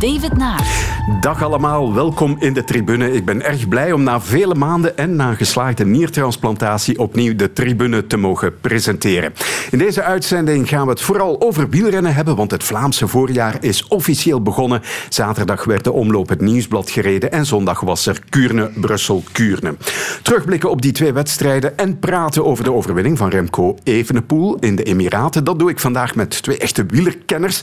David Naert. Dag allemaal, welkom in de tribune. Ik ben erg blij om na vele maanden en na geslaagde niertransplantatie opnieuw de tribune te mogen presenteren. In deze uitzending gaan we het vooral over wielrennen hebben, want het Vlaamse voorjaar is officieel begonnen. Zaterdag werd de omloop het Nieuwsblad gereden en zondag was er Kuurne-Brussel-Kuurne. Terugblikken op die twee wedstrijden en praten over de overwinning van Remco Evenepoel in de Emiraten. Dat doe ik vandaag met twee echte wielerkenners.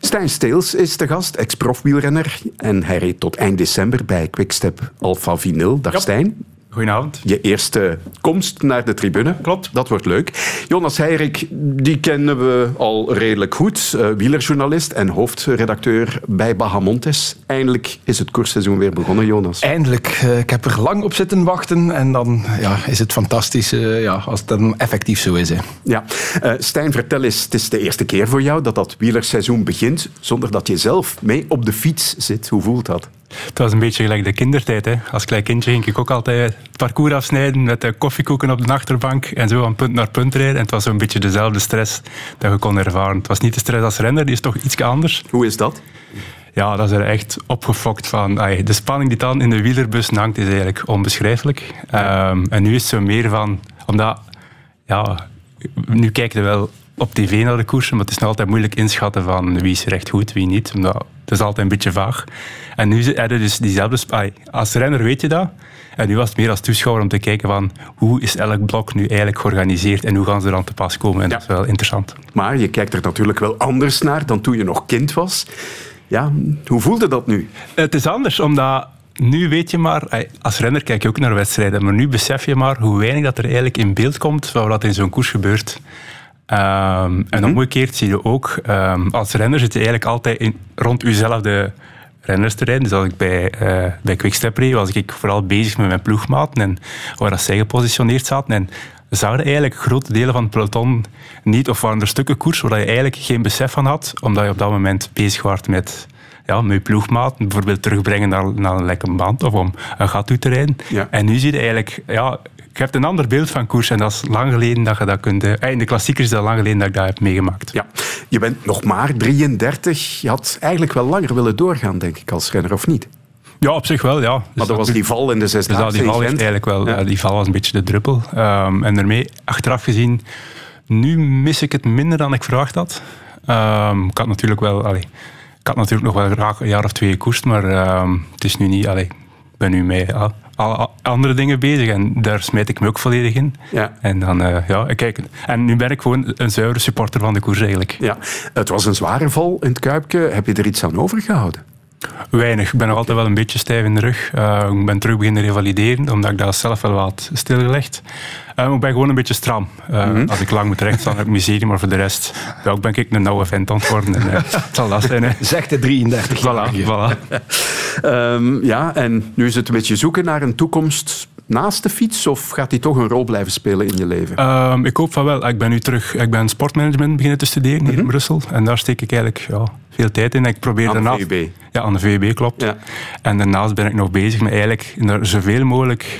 Stijn Steels is de gast, ex-profwielrenner. En hij reed tot eind december bij Quickstep Alpha Vinyl. Dag Stijn. Goedenavond. Je eerste komst naar de tribune. Klopt. Dat wordt leuk. Jonas Heirik, die kennen we al redelijk goed. Uh, wielerjournalist en hoofdredacteur bij Bahamontes. Eindelijk is het koersseizoen weer begonnen, Jonas. Eindelijk. Uh, ik heb er lang op zitten wachten. En dan ja, is het fantastisch uh, ja, als het dan effectief zo is. Hè. Ja. Stijn, vertel eens, het is de eerste keer voor jou dat dat wielerseizoen begint zonder dat je zelf mee op de fiets zit. Hoe voelt dat? Het was een beetje gelijk de kindertijd. Hè. Als klein kindje ging ik ook altijd het parcours afsnijden met de koffiekoeken op de achterbank en zo van punt naar punt rijden. En het was zo'n beetje dezelfde stress dat je kon ervaren. Het was niet de stress als renner, die is toch iets anders. Hoe is dat? Ja, dat is er echt opgefokt van. Ay, de spanning die dan in de wielerbus hangt, is eigenlijk onbeschrijfelijk. Um, en nu is het zo meer van... Omdat... Ja, nu kijk je wel op tv naar de koersen, maar het is nog altijd moeilijk inschatten van wie is er echt goed, wie niet. Omdat het is altijd een beetje vaag. En nu heb je dus diezelfde... Als renner weet je dat. En nu was het meer als toeschouwer om te kijken van hoe is elk blok nu eigenlijk georganiseerd en hoe gaan ze er aan te pas komen. En ja. dat is wel interessant. Maar je kijkt er natuurlijk wel anders naar dan toen je nog kind was. Ja, hoe voelde dat nu? Het is anders, omdat nu weet je maar, als renner kijk je ook naar wedstrijden, maar nu besef je maar hoe weinig dat er eigenlijk in beeld komt van wat in zo'n koers gebeurt. Um, en omgekeerd zie je ook, um, als renner zit je eigenlijk altijd in, rond jezelfde renners te rijden. Dus als ik bij, uh, bij Quickstep reed, was ik vooral bezig met mijn ploegmaten en waar dat zij gepositioneerd zaten. En zouden eigenlijk grote delen van het peloton niet, of waren er stukken koers waar je eigenlijk geen besef van had, omdat je op dat moment bezig was met ja, met je ploegmaat bijvoorbeeld terugbrengen naar, naar een lekke band of om een gat toe te rijden. Ja. En nu zie je eigenlijk, ja, je hebt een ander beeld van koers en dat is lang geleden dat je dat kunt... Eh, in de klassiekers is dat lang geleden dat ik dat heb meegemaakt. Ja, je bent nog maar 33. Je had eigenlijk wel langer willen doorgaan, denk ik, als renner, of niet? Ja, op zich wel, ja. Dus maar er was die val in de zesde dus die val eigenlijk wel... Ja. Die val was een beetje de druppel. Um, en daarmee, achteraf gezien, nu mis ik het minder dan ik verwacht had. Um, ik had natuurlijk wel... Allee, ik had natuurlijk nog wel graag een jaar of twee gekoerst, maar um, het is nu niet... Allee, ik ben nu mee alle andere dingen bezig en daar smijt ik me ook volledig in. Ja. En dan, uh, ja, kijk. En nu ben ik gewoon een zuivere supporter van de koers eigenlijk. Ja. Het was een zware val in het Kuipje. Heb je er iets aan overgehouden? Weinig. Ik ben nog altijd wel een beetje stijf in de rug. Uh, ik ben terug beginnen revalideren, omdat ik daar zelf wel wat stilgelegd. Uh, ik ben gewoon een beetje stram. Uh, mm -hmm. Als ik lang moet rechtstaan, heb ik miserie, maar voor de rest ik ben ik een nauwe vent aan het worden. En, het zal dat zijn. Hè. Zegt de 33 Voilà, voilà. um, ja, en nu is het een beetje zoeken naar een toekomst naast de fiets? Of gaat die toch een rol blijven spelen in je leven? Um, ik hoop van wel. Ik ben nu terug... Ik ben sportmanagement beginnen te studeren hier mm -hmm. in Brussel. En daar steek ik eigenlijk ja, veel tijd in. Ik probeer aan de VUB? Ja, aan de VUB, klopt. Ja. En daarnaast ben ik nog bezig met eigenlijk zoveel mogelijk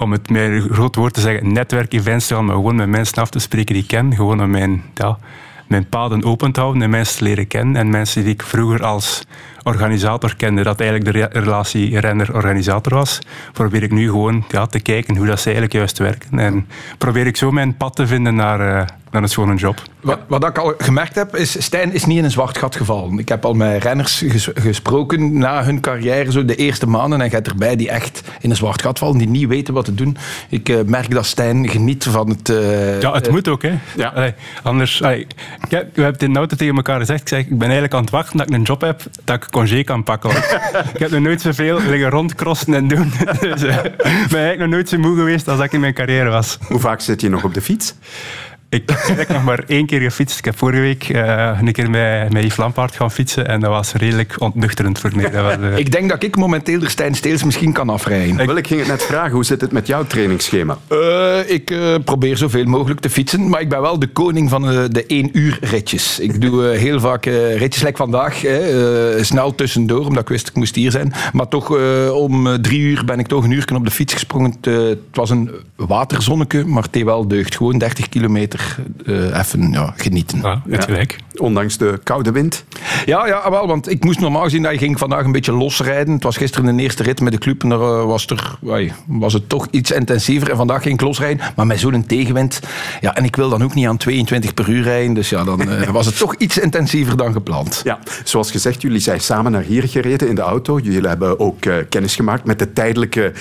om het met een groot woord te zeggen, netwerkevents te gaan, maar gewoon met mensen af te spreken die ik ken. Gewoon om mijn, ja, mijn paden open te houden en mensen te leren kennen. En mensen die ik vroeger als organisator kende, dat eigenlijk de relatie renner-organisator was, probeer ik nu gewoon ja, te kijken hoe dat ze eigenlijk juist werken. En probeer ik zo mijn pad te vinden naar, uh, naar een schone job. Wat, wat ik al gemerkt heb, is Stijn is niet in een zwart gat gevallen. Ik heb al met renners ges gesproken na hun carrière, zo de eerste maanden, en gaat erbij die echt in een zwart gat vallen, die niet weten wat te doen. Ik uh, merk dat Stijn geniet van het... Uh, ja, het moet ook, hè. Ja. Allee, anders... Allee, ik heb, we hebben het in auto tegen elkaar gezegd. Ik, zeg, ik ben eigenlijk aan het wachten dat ik een job heb, dat ik congé kan pakken. ik heb nog nooit zoveel liggen rondcrossen en doen. dus ik ben eigenlijk nog nooit zo moe geweest als ik in mijn carrière was. Hoe vaak zit je nog op de fiets? Ik heb nog maar één keer gefietst. Ik heb vorige week uh, een keer met, met Yves Lampaard gaan fietsen en dat was redelijk ontnuchterend voor mij. Dat was, uh... Ik denk dat ik momenteel de Stijn Steels misschien kan afrijden. Ik, ik ging het net vragen, hoe zit het met jouw trainingsschema? Uh, ik probeer zoveel mogelijk te fietsen, maar ik ben wel de koning van de één uur ritjes. Ik doe heel vaak ritjes, like vandaag, snel tussendoor, omdat ik wist ik moest hier zijn. Maar toch om drie uur ben ik toch een uur op de fiets gesprongen. het was een waterzonneke, maar het deed wel deugd. Gewoon 30 kilometer uh, even ja, genieten. Ja, het gelijk. Ondanks de koude wind? Ja, ja, wel, want ik moest normaal gezien dat je ging vandaag een beetje losrijden. Het was gisteren de eerste rit met de club en daar uh, was, er, was het toch iets intensiever. En vandaag ging ik losrijden, maar met zo'n tegenwind. Ja, en ik wil dan ook niet aan 22 per uur rijden. Dus ja, dan uh, was het toch iets intensiever dan gepland. Ja, zoals gezegd, jullie zijn samen naar hier gereden in de auto. Jullie hebben ook kennis gemaakt met de tijdelijke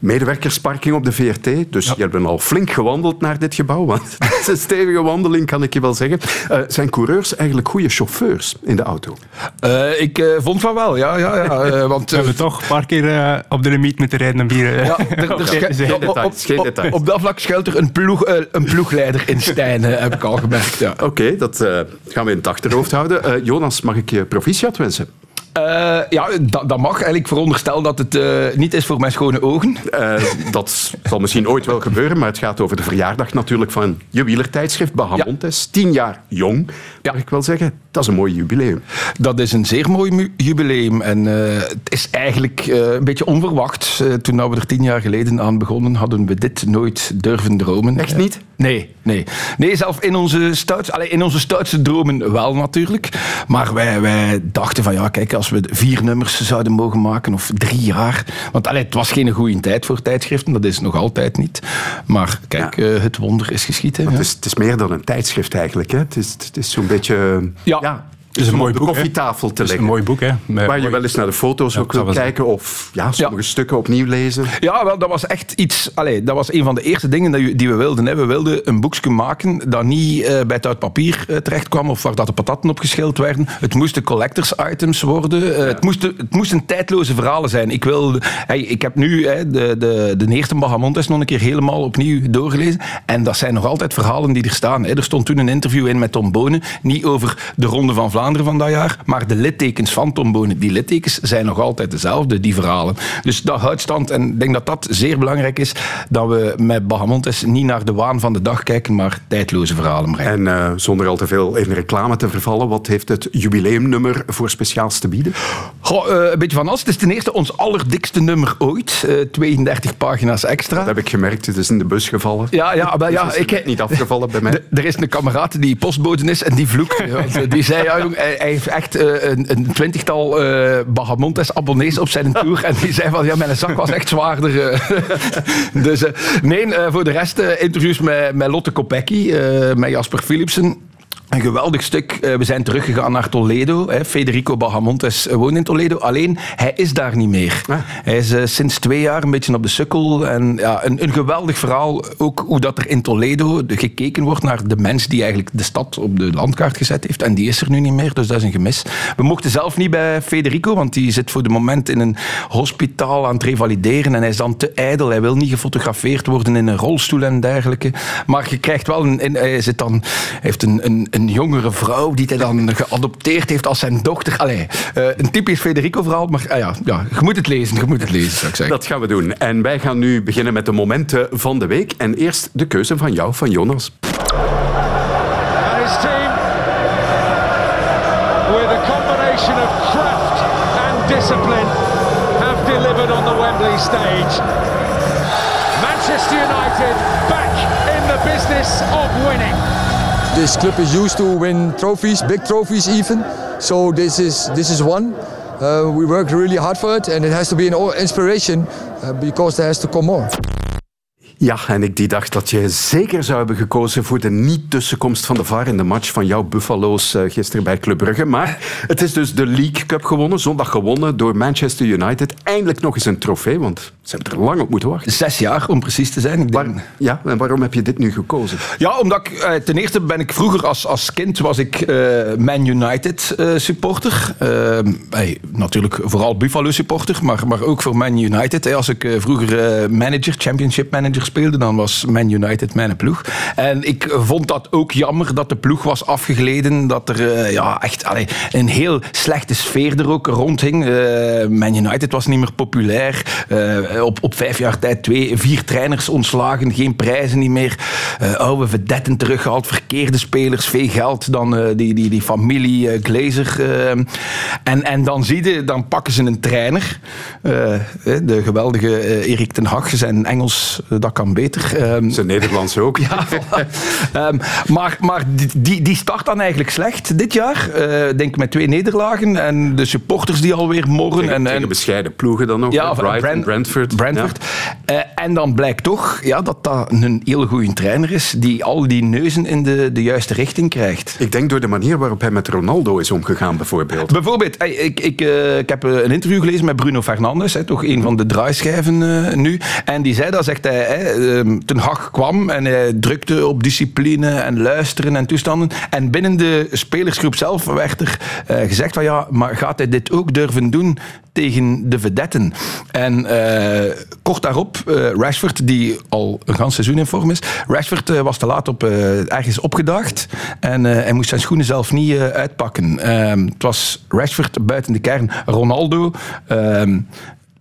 medewerkersparking op de VRT. Dus ja. jullie hebben al flink gewandeld naar dit gebouw. Want het is een stevige wandeling, kan ik je wel zeggen. Uh, zijn coureurs eigenlijk goede chauffeurs in de auto? Uh, ik uh, vond van wel, ja. ja, ja want, we hebben toch een paar keer op de limiet moeten rijden en bieren. Ja, er, er. Op, op dat vlak schuilt er een, ploeg, een ploegleider in Stijn, heb ik al gemerkt. Ja. Oké, okay, dat gaan we in het achterhoofd houden. Jonas, mag ik je proficiat wensen? Uh, ja, dat, dat, mag. Eigenlijk veronderstel dat het uh, niet is voor mijn schone ogen. Uh, dat zal misschien ooit wel gebeuren, maar het gaat over de verjaardag natuurlijk van je wielertijdschrift Bahamontes. Ja. Tien jaar jong, ja. mag ik wel zeggen. Dat is een mooi jubileum. Dat is een zeer mooi jubileum. En het is eigenlijk een beetje onverwacht. toen we er tien jaar geleden aan begonnen, hadden we dit nooit durven dromen. Echt niet? Nee, nee. Nee, zelf in onze, stouts, allez, in onze stoutste dromen wel natuurlijk. Maar wij, wij dachten van ja, kijk, als we vier nummers zouden mogen maken of drie jaar. Want allez, het was geen goede tijd voor tijdschriften, dat is het nog altijd niet. Maar kijk, ja. uh, het wonder is geschieden. Het, is, het, is, meer dan een tijdschrift eigenlijk. Hè? Het is, het is zo'n beetje... ja. ja is een mooi boek, koffietafel te leggen. een mooi boek, hè? Met Waar je wel eens naar de foto's ja, ook wil kijken of ja, sommige ja. stukken opnieuw lezen. Ja, wel, dat was echt iets... Allez, dat was een van de eerste dingen die we wilden. Hè. We wilden een boekje maken dat niet uh, bij het uit papier uh, terecht kwam of waar dat de patatten op geschild werden. Het moesten collectors items worden. Uh, het, moesten, het moesten tijdloze verhalen zijn. Ik, wil, hey, ik heb nu hè, de, de, de eerste Bahamontes nog een keer helemaal opnieuw doorgelezen. En dat zijn nog altijd verhalen die er staan. Hè. Er stond toen een interview in met Tom Bonen. Niet over de Ronde van Vlaanderen van dat jaar. Maar de littekens van Tom Bonen, die littekens zijn nog altijd dezelfde, die verhalen. Dus dat houdt stand. En ik denk dat dat zeer belangrijk is. Dat we met Bahamontes niet naar de waan van de dag kijken, maar tijdloze verhalen brengen. En uh, zonder al te veel in reclame te vervallen, wat heeft het jubileumnummer voor speciaals te bieden? Goh, uh, een beetje van alles. Het is ten eerste ons allerdikste nummer ooit. Uh, eh, 32 pagina's extra. Dat heb ik gemerkt. Het is in de bus gevallen. Ja, ja, maar ja, ik heb niet afgevallen bij mij. Er is een kameraad die postbode is en die vloekt. die zei, ja, hij heeft echt uh, een, een, twintigtal uh, Bahamontes abonnees op zijn tour. En die zei van, ja, mijn zak was echt zwaarder. Uh. dus nee, voor de rest interviews met, met Lotte Kopecky, met Jasper Philipsen. Een geweldig stuk. Eh, we zijn teruggegaan naar Toledo. Federico Bahamontes woont in Toledo. Alleen, hij is daar niet meer. Ah. Hij is uh, sinds twee jaar een beetje op de sukkel. En ja, een, een, geweldig verhaal. Ook hoe dat er in Toledo gekeken wordt naar de mens die eigenlijk de stad op de landkaart gezet heeft. En die is er nu niet meer, dus dat is een gemis. We mochten zelf niet bij Federico, want die zit voor de moment in een hospitaal aan het revalideren. En hij is dan te ijdel. Hij wil niet gefotografeerd worden in een rolstoel en dergelijke. Maar je krijgt wel een... hij, zit dan, hij heeft een, een een jongere vrouw die hij dan geadopteerd heeft als zijn dochter. Allee, uh, een typisch Federico-verhaal, maar uh, ja, ja, je moet het lezen, je moet het lezen, zou ik zeggen. Dat gaan we doen. En wij gaan nu beginnen met de momenten van de week. En eerst de keuze van jou, van Jonas. His team, with a combination of craft and discipline, have delivered on the Wembley stage. Manchester United back in the business of winning. This club is used to win trophies, big trophies even. So this is this is one. Uh, we worked really hard for it, and it has to be an inspiration uh, because there has to come more. Ja, en ik die dacht dat je zeker zou hebben gekozen voor de niet-tussenkomst van de VAR in de match van jouw Buffalo's uh, gisteren bij Club Brugge. Maar het is dus de League Cup gewonnen, zondag gewonnen door Manchester United. Eindelijk nog eens een trofee, want Ze hebben er lang op moeten wachten. Zes jaar, om precies te zijn. Ik denk... Waar- ja, en waarom heb je dit nu gekozen? Ja, omdat ik, eh, ten eerste ben ik vroeger als, als kind was ik eh, Man United eh, supporter. Eh, hey, natuurlijk vooral Buffalo supporter, maar, maar ook voor Man United. Hè. Als ik vroeger manager, championship manager speelde, dan was Man United mijn ploeg. En ik vond dat ook jammer dat de ploeg was afgegleden. Dat er ja, echt allee, een heel slechte sfeer er ook rondhing. Eh Man United was niet meer populair. Eh, op, op vijf jaar tijd twee, vier trainers ontslagen, geen prijzen niet meer. Eh oude vedetten teruggehaald, verkeerde spelers, veel geld. Dan eh, die, die, die familie Glazer. en, en dan zie je, dan pakken ze een trainer. De geweldige Erik ten Hag. Zijn Engels, dat kan beter. Ehm, Zijn Nederlands ook. ja. Ehm, maar maar die- die, start dan eigenlijk slecht dit jaar. Denk met twee nederlagen. En de supporters die alweer morren. Tegen, en, tegen en, bescheiden ploegen dan nog. ja, hè? of Brighton, Brent- Brentford. Eh, en dan blijkt toch ja, dat dat een heel goede trainer is. Die al die neuzen in de, de juiste richting krijgt. Ik denk door de manier waarop hij met Ronaldo is omgegaan, bijvoorbeeld. Bijvoorbeeld, hey, ik, ik, eh, ik heb eh, een interview gelezen met Bruno Fernandes, hè, toch een van de draaischijven eh, nu. En die zei dat, zegt hij, hè, ehm, Ten Hag kwam en hij drukte op discipline en luisteren en toestanden. En binnen de spelersgroep zelf werd er eh, gezegd van ja, maar gaat hij dit ook durven doen tegen de vedetten? En eh, kort daarop, eh, Rashford, die al een gans seizoen in vorm is, Rashford eh, was te laat op, ergens opgedaagd en hij moest zijn schoenen zelf niet uitpakken. Ehm, het was Rashford buiten de kern, Ronaldo.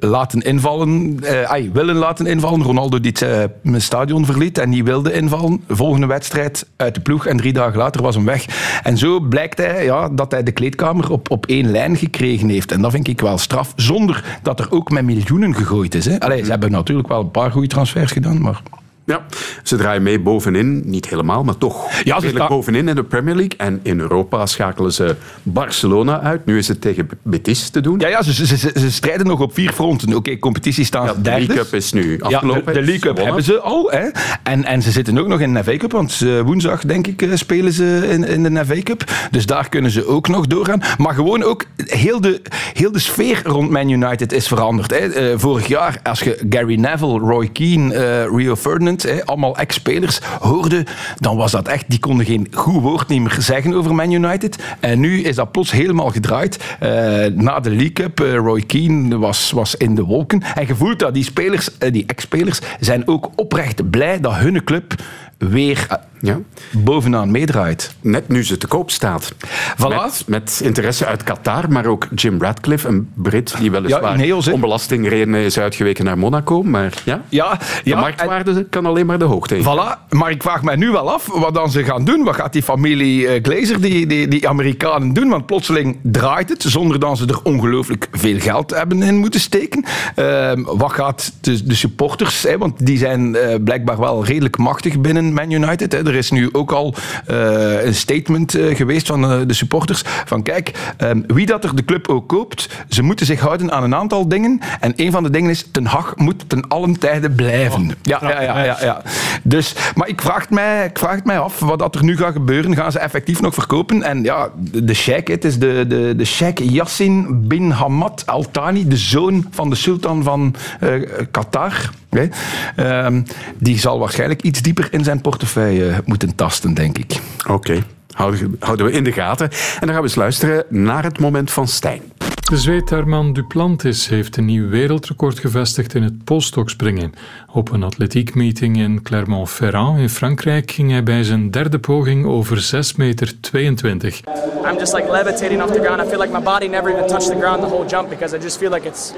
Laten invallen, eh, ai, willen laten invallen. Ronaldo die het eh, stadion verliet en die wilde invallen. Volgende wedstrijd uit de ploeg en drie dagen later was hem weg. En zo blijkt hij ja, dat hij de kleedkamer op, op één lijn gekregen heeft. En dat vind ik wel straf, zonder dat er ook met miljoenen gegooid is. Hè. Allee, ze hebben natuurlijk wel een paar goede transfers gedaan, maar... Ja, ze draaien mee bovenin. Niet helemaal, maar toch. ze redelijk staan- bovenin in de Premier League. En in Europa schakelen ze Barcelona uit. Nu is het tegen Betis te doen. Ja, ja ze, ze, ze, ze strijden nog op vier fronten. Oké, competitie staan Ja, ze de. League Cup is nu Ja, afgelopen. de, de League Cup hebben ze al. Hè? En, en ze zitten ook nog in de FA Cup. Want eh, woensdag, denk ik, eh, spelen ze in, in de FA Cup. Dus daar kunnen ze ook nog doorgaan. Maar gewoon ook, heel de, heel de sfeer rond Man United is veranderd. Hè? Eh, vorig jaar, als je Gary Neville, Roy Keane, Rio Ferdinand, allemaal ex-spelers, hoorde, dan was dat echt, die konden geen goed woord niet meer zeggen over Man United. En nu is dat plots helemaal gedraaid. Eh, na de League Cup, eh, Roy Keane was, was in de wolken. En je voelt dat die spelers, eh, die ex-spelers, zijn ook oprecht blij dat hun club weer Ja. bovenaan meedraait. Net nu ze te koop staat. Voilà. Met, met interesse uit Qatar, maar ook Jim Radcliffe, een Brit die weliswaar hè? om belastingredenen is uitgeweken naar Monaco. Maar ja, Ja, de ja, en- marktwaarde kan alleen maar de hoogte in. Voilà, maar ik vraag mij nu wel af wat dan ze gaan doen. Wat gaat die familie eh, Glazer, die, die, die Amerikanen doen? Want plotseling draait het, zonder dat ze er ongelooflijk veel geld hebben in moeten steken. Ehm, wat gaat de, de supporters, hè, want die zijn eh, blijkbaar wel redelijk machtig binnen Man United. Hè. Er is nu ook al eh, een statement eh, geweest van eh, de supporters. Van kijk, ehm, wie dat er de club ook koopt, ze moeten zich houden aan een aantal dingen. En een van de dingen is, Ten Hag moet ten allen tijde blijven. ja, ja, ja, ja, ja. Dus, maar ik vraag, het mij, ik vraag het mij af wat dat er nu gaat gebeuren. Gaan ze effectief nog verkopen? En ja, de, sheikh, het is de, de, de sheikh Yassin bin Hamad Al Thani, de zoon van de sultan van eh, Qatar. Hè. Ehm, die zal waarschijnlijk iets dieper in zijn portefeuille moeten tasten, denk ik. Oké, houden, houden we in de gaten. En dan gaan we eens luisteren naar het moment van Stijn. De Zweed Herman Duplantis heeft een nieuw wereldrecord gevestigd in het polstokspringen. Op een atletiekmeeting in Clermont-Ferrand in Frankrijk ging hij bij zijn derde poging over 6 meter 22. I'm just like levitating off the ground. I feel like my body never even touched the ground the whole jump because I just feel like it's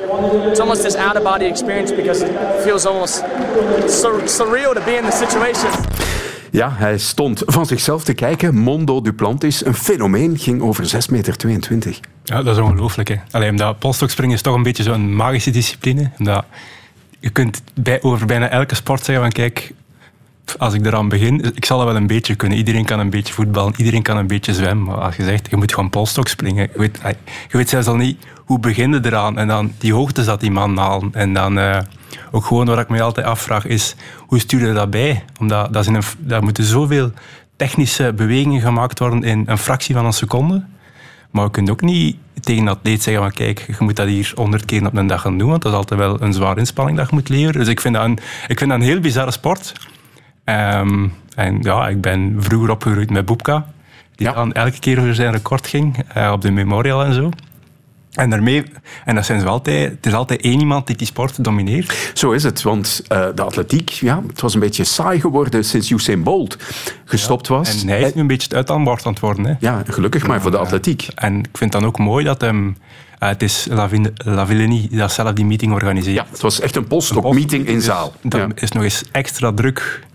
it's almost this out of body experience because it feels almost sur- surreal to be in the situation. Ja, hij stond van zichzelf te kijken. Mondo Duplantis, een fenomeen, ging over 6,22 meter. Ja, dat is ongelooflijk. Hè. Alleen omdat polstokspringen is toch een beetje zo'n magische discipline. Omdat je kunt bij, over bijna elke sport zeggen van kijk, als ik eraan begin, ik zal dat wel een beetje kunnen. Iedereen kan een beetje voetballen, iedereen kan een beetje zwemmen. Maar als je zegt, je moet gewoon polstok springen. Je weet, je weet zelfs al niet, hoe begin je eraan? En dan die hoogtes dat die man halen. En dan eh, ook gewoon wat ik me altijd afvraag is, hoe stuur je dat bij? Omdat dat is in een, daar moeten zoveel technische bewegingen gemaakt worden in een fractie van een seconde. Maar we kunnen ook niet tegen een atleet zeggen van kijk, je moet dat hier honderd keer op een dag gaan doen, want dat is altijd wel een zware inspanning dat je moet leveren. Dus ik vind dat een, ik vind dat een heel bizarre sport. Ehm, en ja, ik ben vroeger opgegroeid met Boepka, die Ja. dan elke keer over zijn record ging, eh, op de Memorial en zo. En daarmee, en dat zijn ze altijd, het is altijd één iemand die die sport domineert. Zo is het, want eh, de atletiek, ja, het was een beetje saai geworden sinds Usain Bolt gestopt was. En hij is nu een beetje het uithangbord aan het worden. Hè. Ja, gelukkig maar voor de atletiek. En ik vind dan ook mooi dat hem... eh, het is Lavillenie die dat zelf die meeting organiseert. Ja, het was echt een postdoc-meeting in zaal. Dan Ja. is nog eens extra druk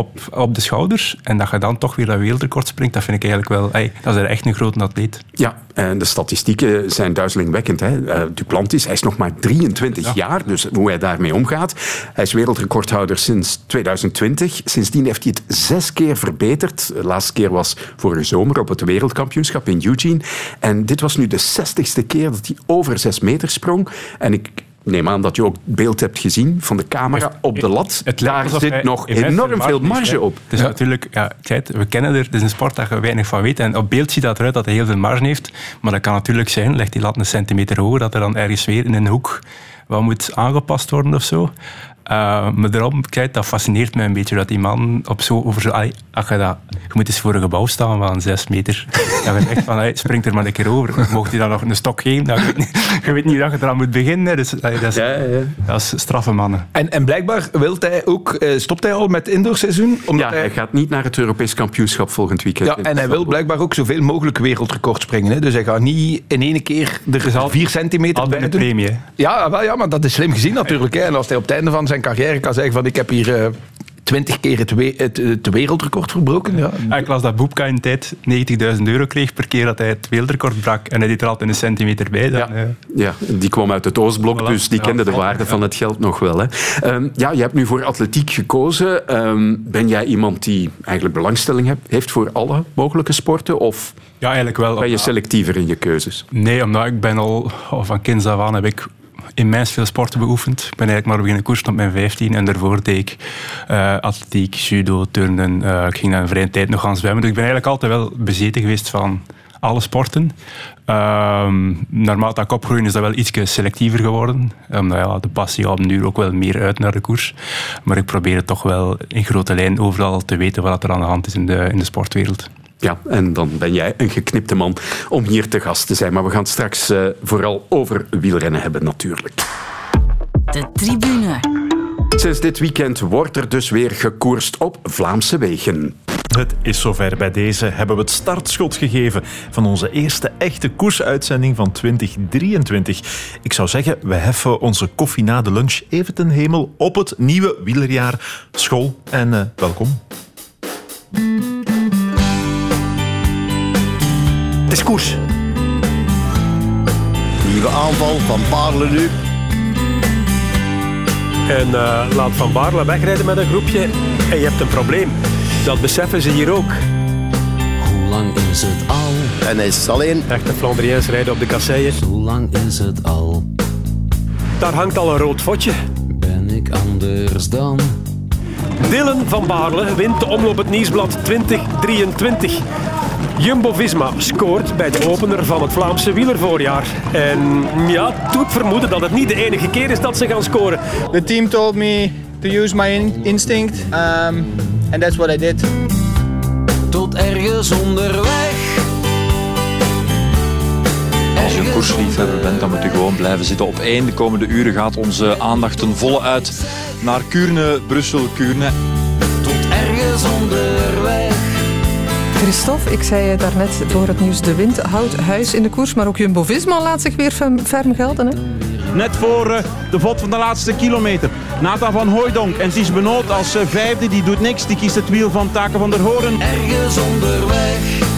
op, op de schouders. En dat je dan toch weer dat wereldrecord springt, dat vind ik eigenlijk wel... ey, dat is echt een grote atleet. Ja, en de statistieken zijn duizelingwekkend. Hè. Eh, Duplantis, hij is nog maar 23 jaar, dus hoe hij daarmee omgaat. Hij is wereldrecordhouder sinds 2020. Sindsdien heeft hij het zes keer verbeterd. De laatste keer was vorige zomer op het wereldkampioenschap in Eugene. En dit was nu de 60ste keer dat hij over zes meter sprong. En ik neem aan dat je ook beeld hebt gezien van de camera op de lat. Het Daar zit nog enorm veel marge op. Het is natuurlijk, ja, we kennen er, het is een sport dat je weinig van weet. En op beeld ziet dat eruit dat hij heel veel marge heeft. Maar dat kan natuurlijk zijn, legt die lat een centimeter hoger, dat er dan ergens weer in een hoek wat moet aangepast worden of zo. Eh, maar daarom, kijk, dat fascineert mij een beetje dat die man op zo over zo, allee, dat, je moet eens voor een gebouw staan van zes meter. Dan je echt van, allee, springt er maar een keer over. Mocht hij dan nog een stok geven, dan, je, weet niet, je weet niet dat je eraan moet beginnen. Dus, allee, dat, is, dat is straffe mannen. En, en blijkbaar wilt hij ook, eh, stopt hij al met het indoorseizoen? Omdat Ja, hij gaat niet naar het Europees kampioenschap volgend weekend. Ja, en hij wil blijkbaar ook zoveel mogelijk wereldrecord springen. Hè? Dus hij gaat niet in één keer er vier centimeter bij premie. hè. Ja, wel, ja, maar dat is slim gezien natuurlijk. Hè. En als hij op het einde van zijn carrière kan zeggen van ik heb hier eh, twintig keer het, we- het, het wereldrecord verbroken. Ja. Ja, ik las dat Boepka in tijd 90.000 euro kreeg per keer dat hij het wereldrecord brak. En hij deed er altijd een centimeter bij. Dan, Ja. eh, Ja, die kwam uit het Oostblok, Voilà. dus die Ja. kende de waarde van het geld nog wel. Hè. Ehm, ja, je hebt nu voor atletiek gekozen. Ehm, ben jij iemand die eigenlijk belangstelling hebt, heeft voor alle mogelijke sporten? Of ja, eigenlijk wel. ben je selectiever in je keuzes? Nee, omdat ik ben al al van kinds af aan heb ik immens veel sporten beoefend. Ik ben eigenlijk maar beginnen koersen op mijn 15 en daarvoor deed ik eh, atletiek, judo, turnen. Eh, ik ging naar een vrije tijd nog gaan zwemmen. Dus ik ben eigenlijk altijd wel bezeten geweest van alle sporten. Ehm naarmate dat ik opgroeide is dat wel iets selectiever geworden. Omdat ja, de passie gaat nu ook wel meer uit naar de koers. Maar ik probeer het toch wel in grote lijn overal te weten wat er aan de hand is in de, in de sportwereld. Ja, en dan ben jij een geknipte man om hier te gast te zijn. Maar we gaan het straks eh, vooral over wielrennen hebben natuurlijk. De tribune. Sinds dit weekend wordt er dus weer gekoerst op Vlaamse wegen. Het is zover. Bij deze hebben we het startschot gegeven van onze eerste echte koersuitzending van 2023. Ik zou zeggen, we heffen onze koffie na de lunch even ten hemel op het nieuwe wielerjaar. School en eh, welkom. Het is koers. Nieuwe aanval van Baarle nu. En eh, laat Van Baarle wegrijden met een groepje en je hebt een probleem. Dat beseffen ze hier ook. Hoe lang is het al? En hij is alleen. Echte Flandriëns rijden op de kasseien. Hoe lang is het al? Daar hangt al een rood fotje. Ben ik anders dan? Dylan van Baarle wint de omloop het Nieuwsblad 2023. Jumbo-Visma scoort bij de opener van het Vlaamse wielervoorjaar. En ja, doet vermoeden dat het niet de enige keer is dat ze gaan scoren. The team told me to use my in- instinct, um, and that's what I did. Tot ergens onderweg. Als je een koersliefhebber bent, dan moet je gewoon blijven zitten op één. De komende uren gaat onze aandacht ten volle uit naar Kuurne, Brussel, Kuurne. Christophe, ik zei daarnet voor het nieuws. De wind houdt huis in de koers, maar ook Jumbo-Visma laat zich weer ferm, ferm gelden. Hè? Net voor eh, de vod van de laatste kilometer. Nathan van Hooijdonk en Ties Benoot als eh, vijfde. Die doet niks. Die kiest het wiel van Taken van der Hoorn. Ergens onderweg.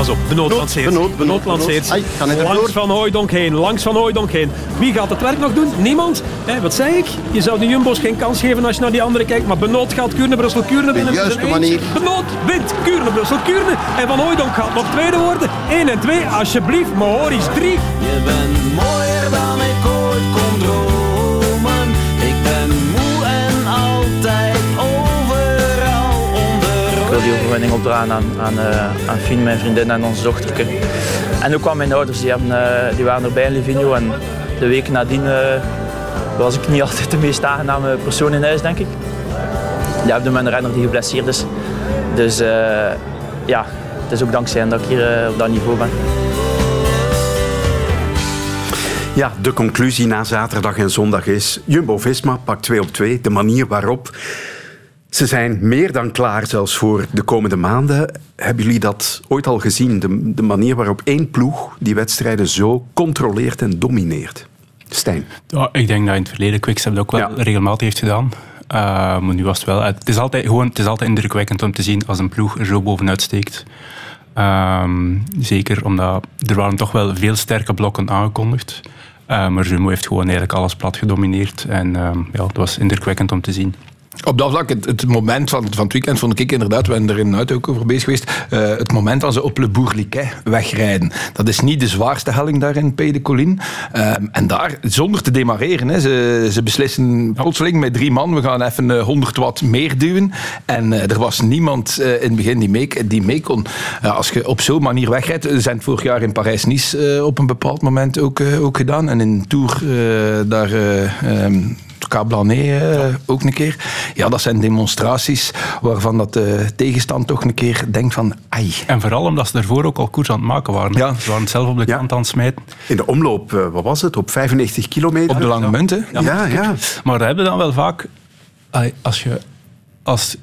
Pas op, Benoot lanceert. Benoot, Benoot, lanceert. Ai, ga langs ervoor. Van Hooijdonk heen, langs Van Hooijdonk heen. Wie gaat het werk nog doen? Niemand. Hè, wat zei ik? Je zou de Jumbo's geen kans geven als je naar die anderen kijkt. Maar Benoot gaat Kuurne, Brussel, Kuurne winnen. juiste Zijn eens. manier. Benoot wint Kuurne, Brussel, Kuurne. En Van Hooijdonk gaat nog tweede worden. 1 en 2, alsjeblieft. Mahoris 3. Je bent mooier dan Die overwinning opdragen aan, aan, uh, aan Fien, mijn vriendin en onze dochterke. En ook aan mijn ouders, die, hebben, uh, die waren erbij in Livigno. En de week nadien uh, was ik niet altijd de meest aangename persoon in huis, denk ik. Die hebben een renner die geblesseerd is. Dus ja, het is ook dankzij hen dat ik hier op dat niveau ben. Ja, de conclusie na zaterdag en zondag is... Jumbo-Visma pakt 2 op 2. De manier waarop... Ze zijn meer dan klaar zelfs voor de komende maanden. Hebben jullie dat ooit al gezien? De, de manier waarop één ploeg die wedstrijden zo controleert en domineert? Stijn? Ja, ik denk dat in het verleden Quickstep dat ook wel regelmatig heeft gedaan. Uh, maar nu was het wel... Het is, altijd, gewoon, het is altijd indrukwekkend om te zien als een ploeg er zo bovenuit steekt. Uh, zeker omdat er waren toch wel veel sterke blokken aangekondigd. Uh, maar Jumbo heeft gewoon eigenlijk alles plat gedomineerd. En uh, ja, het was indrukwekkend om te zien. Op dat vlak, het, het, moment van, van het weekend vond ik inderdaad, we zijn er in ook over bezig geweest, uh, het moment dat ze op Le Bourliquet wegrijden. Dat is niet de zwaarste helling daar in Pays Colline. Uh, en daar, zonder te demareren, hè, ze, ze beslissen plotseling met drie man, we gaan even uh, 100 watt meer duwen. En er was niemand in het begin die mee, die mee kon. als je op zo'n manier wegrijdt, we zijn het vorig jaar in Parijs-Nice op een bepaald moment ook, ook gedaan. En in Tour daar... Um, Cablané uh, ook een keer. Ja, dat zijn demonstraties waarvan dat de tegenstand toch een keer denkt van ai. En vooral omdat ze ervoor ook al koers aan het maken waren. Ja. Ze waren het zelf op de kant aan het smijten. In de omloop, uh, wat was het, op 95 kilometer? Op de lange munt, hè? Ja, ja. ja. Maar dat hebben dan wel vaak... Als je als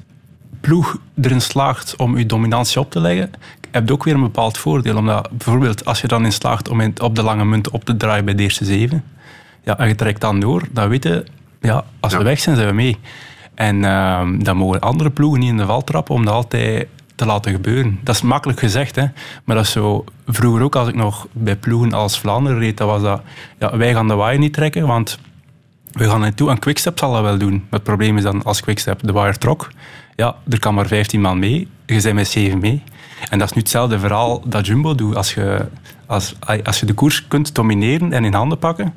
ploeg erin slaagt om je dominantie op te leggen, heb je ook weer een bepaald voordeel. Omdat bijvoorbeeld als je dan in slaagt om op de lange munt op te draaien bij de eerste zeven, ja, en je trekt dan door, dan weet je, ja, als we weg zijn, zijn we mee. En uh, dan mogen andere ploegen niet in de val trappen om dat altijd te laten gebeuren. Dat is makkelijk gezegd, hè? maar dat is zo... Vroeger ook, als ik nog bij ploegen als Vlaanderen reed, dat was dat... Ja, wij gaan de waaier niet trekken, want we gaan naartoe en Quickstep zal dat wel doen. Maar het probleem is dan, als Quickstep de waaier trok, ja, er kan maar 15 man mee, je bent met 7 mee. En dat is nu hetzelfde verhaal dat Jumbo doet. Als je, als, als je de koers kunt domineren en in handen pakken,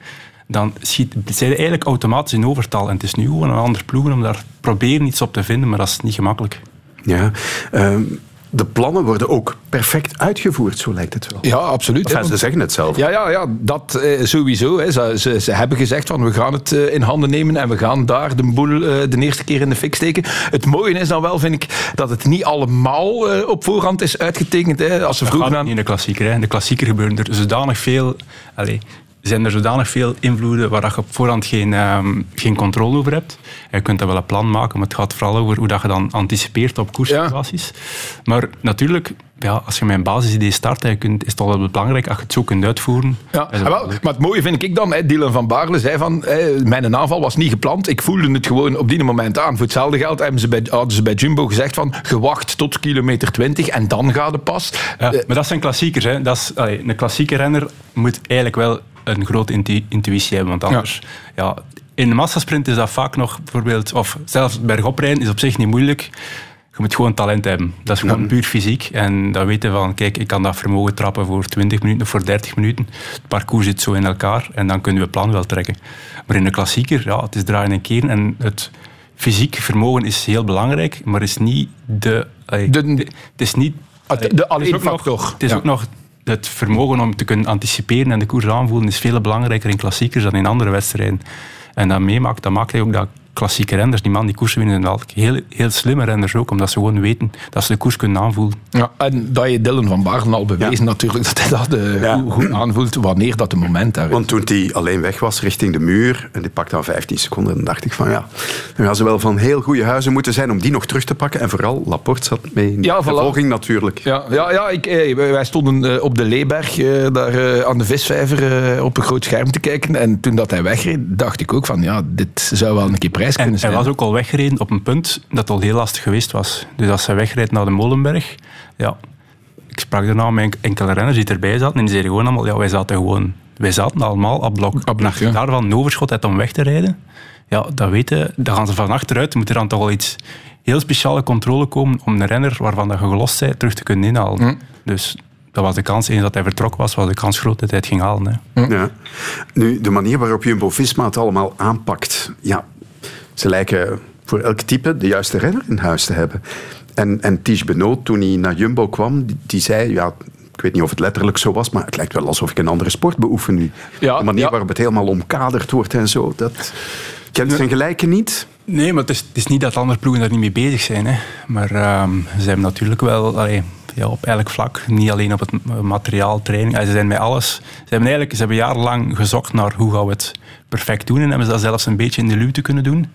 dan schiet, zijn eigenlijk automatisch in overtal. En het is nu gewoon een ander ploegen om daar proberen iets op te vinden, maar dat is niet gemakkelijk. Ja, um, de plannen worden ook perfect uitgevoerd, zo lijkt het wel. Ja, absoluut. Enfin, ze zeggen het zelf. Ja, ja, ja dat eh, sowieso. Hè. Ze, ze, ze, hebben gezegd van we gaan het eh, in handen nemen en we gaan daar de boel eh, de eerste keer in de fik steken. Het mooie is dan wel, vind ik, dat het niet allemaal op voorhand is uitgetekend. Hè. Als ze vroegen aan... in de klassieker. Hè. In de klassieker gebeuren er zodanig veel... Allez, zijn er zodanig veel invloeden waar je op voorhand geen, um, geen controle over hebt. Je kunt er wel een plan maken, maar het gaat vooral over hoe dat je dan anticipeert op koerssituaties. Ja. Maar natuurlijk, ja, als je met een basisidee start, je kunt, is het al wel belangrijk als je het zo kunt uitvoeren. Ja, wel, maar het mooie vind ik dan, Dylan van Baarle zei van, mijn aanval was niet gepland, ik voelde het gewoon op die moment aan. Voor hetzelfde geld hebben ze bij, hadden ze bij Jumbo gezegd van, gewacht tot kilometer 20 en dan gaat het pas. Ja, uh, maar dat zijn klassiekers. Hè. Dat is, allee, een klassieke renner moet eigenlijk wel een grote intu intuïtie hebben. Want anders, ja. ja. in de massasprint is dat vaak nog bijvoorbeeld, of zelfs bergoprijden is op zich niet moeilijk. Je moet gewoon talent hebben. Dat is gewoon ja. puur fysiek. En dan weten van, kijk, ik kan dat vermogen trappen voor 20 minuten of voor 30 minuten. Het parcours zit zo in elkaar en dan kunnen we plan wel trekken. Maar in de klassieker, ja, het is draaien en keren. En het fysiek vermogen is heel belangrijk, maar is niet de... de, de het is niet... De, de alleen factor. Het is ja. ook nog het vermogen om te kunnen anticiperen en de koers aanvoelen is veel belangrijker in klassiekers dan in andere wedstrijden. En dat meemaakt, dat maakt ook dat klassieke renners, die man die koersen winnen, wel heel, heel slimme renners ook, omdat ze gewoon weten dat ze de koers kunnen aanvoelen. Ja, en dat je Dylan van Baarle al bewezen ja. natuurlijk, dat hij dat uh, ja. goed aanvoelt wanneer dat de moment daar is. Want toen hij alleen weg was richting de muur, en die pakte dan 15 seconden, dan dacht ik van ja, dan gaan ze wel van heel goede huizen moeten zijn om die nog terug te pakken. En vooral Laporte zat mee in ja, de volging natuurlijk. Ja, ja, ja ik, eh, wij stonden uh, op de Leeberg, uh, daar aan de visvijver, op een groot scherm te kijken. En toen dat hij wegreed, dacht ik ook van ja, dit zou wel een keer prijs kunnen zijn. Hij was ook al weggereden op een punt dat al heel lastig geweest was. Dus als hij wegreed naar de Molenberg, ja, ik sprak daarna met enkele renners die erbij zaten en die zeiden gewoon allemaal, ja, wij zaten gewoon, wij zaten allemaal op blok. Op blok ja. daarvan een overschot uit om weg te rijden. Ja, dat weten, dan gaan ze van achteruit, moet er dan toch wel iets heel speciale controle komen om een renner waarvan dat je gelost bent terug te kunnen inhalen. Mm. Dus dat was de kans, eens dat hij vertrok was, was de kans groot dat hij het ging halen. Hè. Ja. Nu, de manier waarop Jumbo-Visma het allemaal aanpakt, ja, ze lijken voor elk type de juiste renner in huis te hebben. En, en Tige Benoot, toen hij naar Jumbo kwam, die, die zei... Ja, ik weet niet of het letterlijk zo was, maar het lijkt wel alsof ik een andere sport beoefen nu. Ja, de manier ja. waarop het helemaal omkaderd wordt en zo. Dat kent zijn gelijke niet. Nee, maar het is, het is niet dat andere ploegen daar niet mee bezig zijn. Hè. Maar ehm, ze hebben natuurlijk wel allee, ja, op elk vlak, niet alleen op het materiaal, training. Ze zijn met alles. Ze hebben eigenlijk ze hebben jarenlang gezocht naar hoe gaan we het perfect doen. En hebben ze dat zelfs een beetje in de luwte kunnen doen.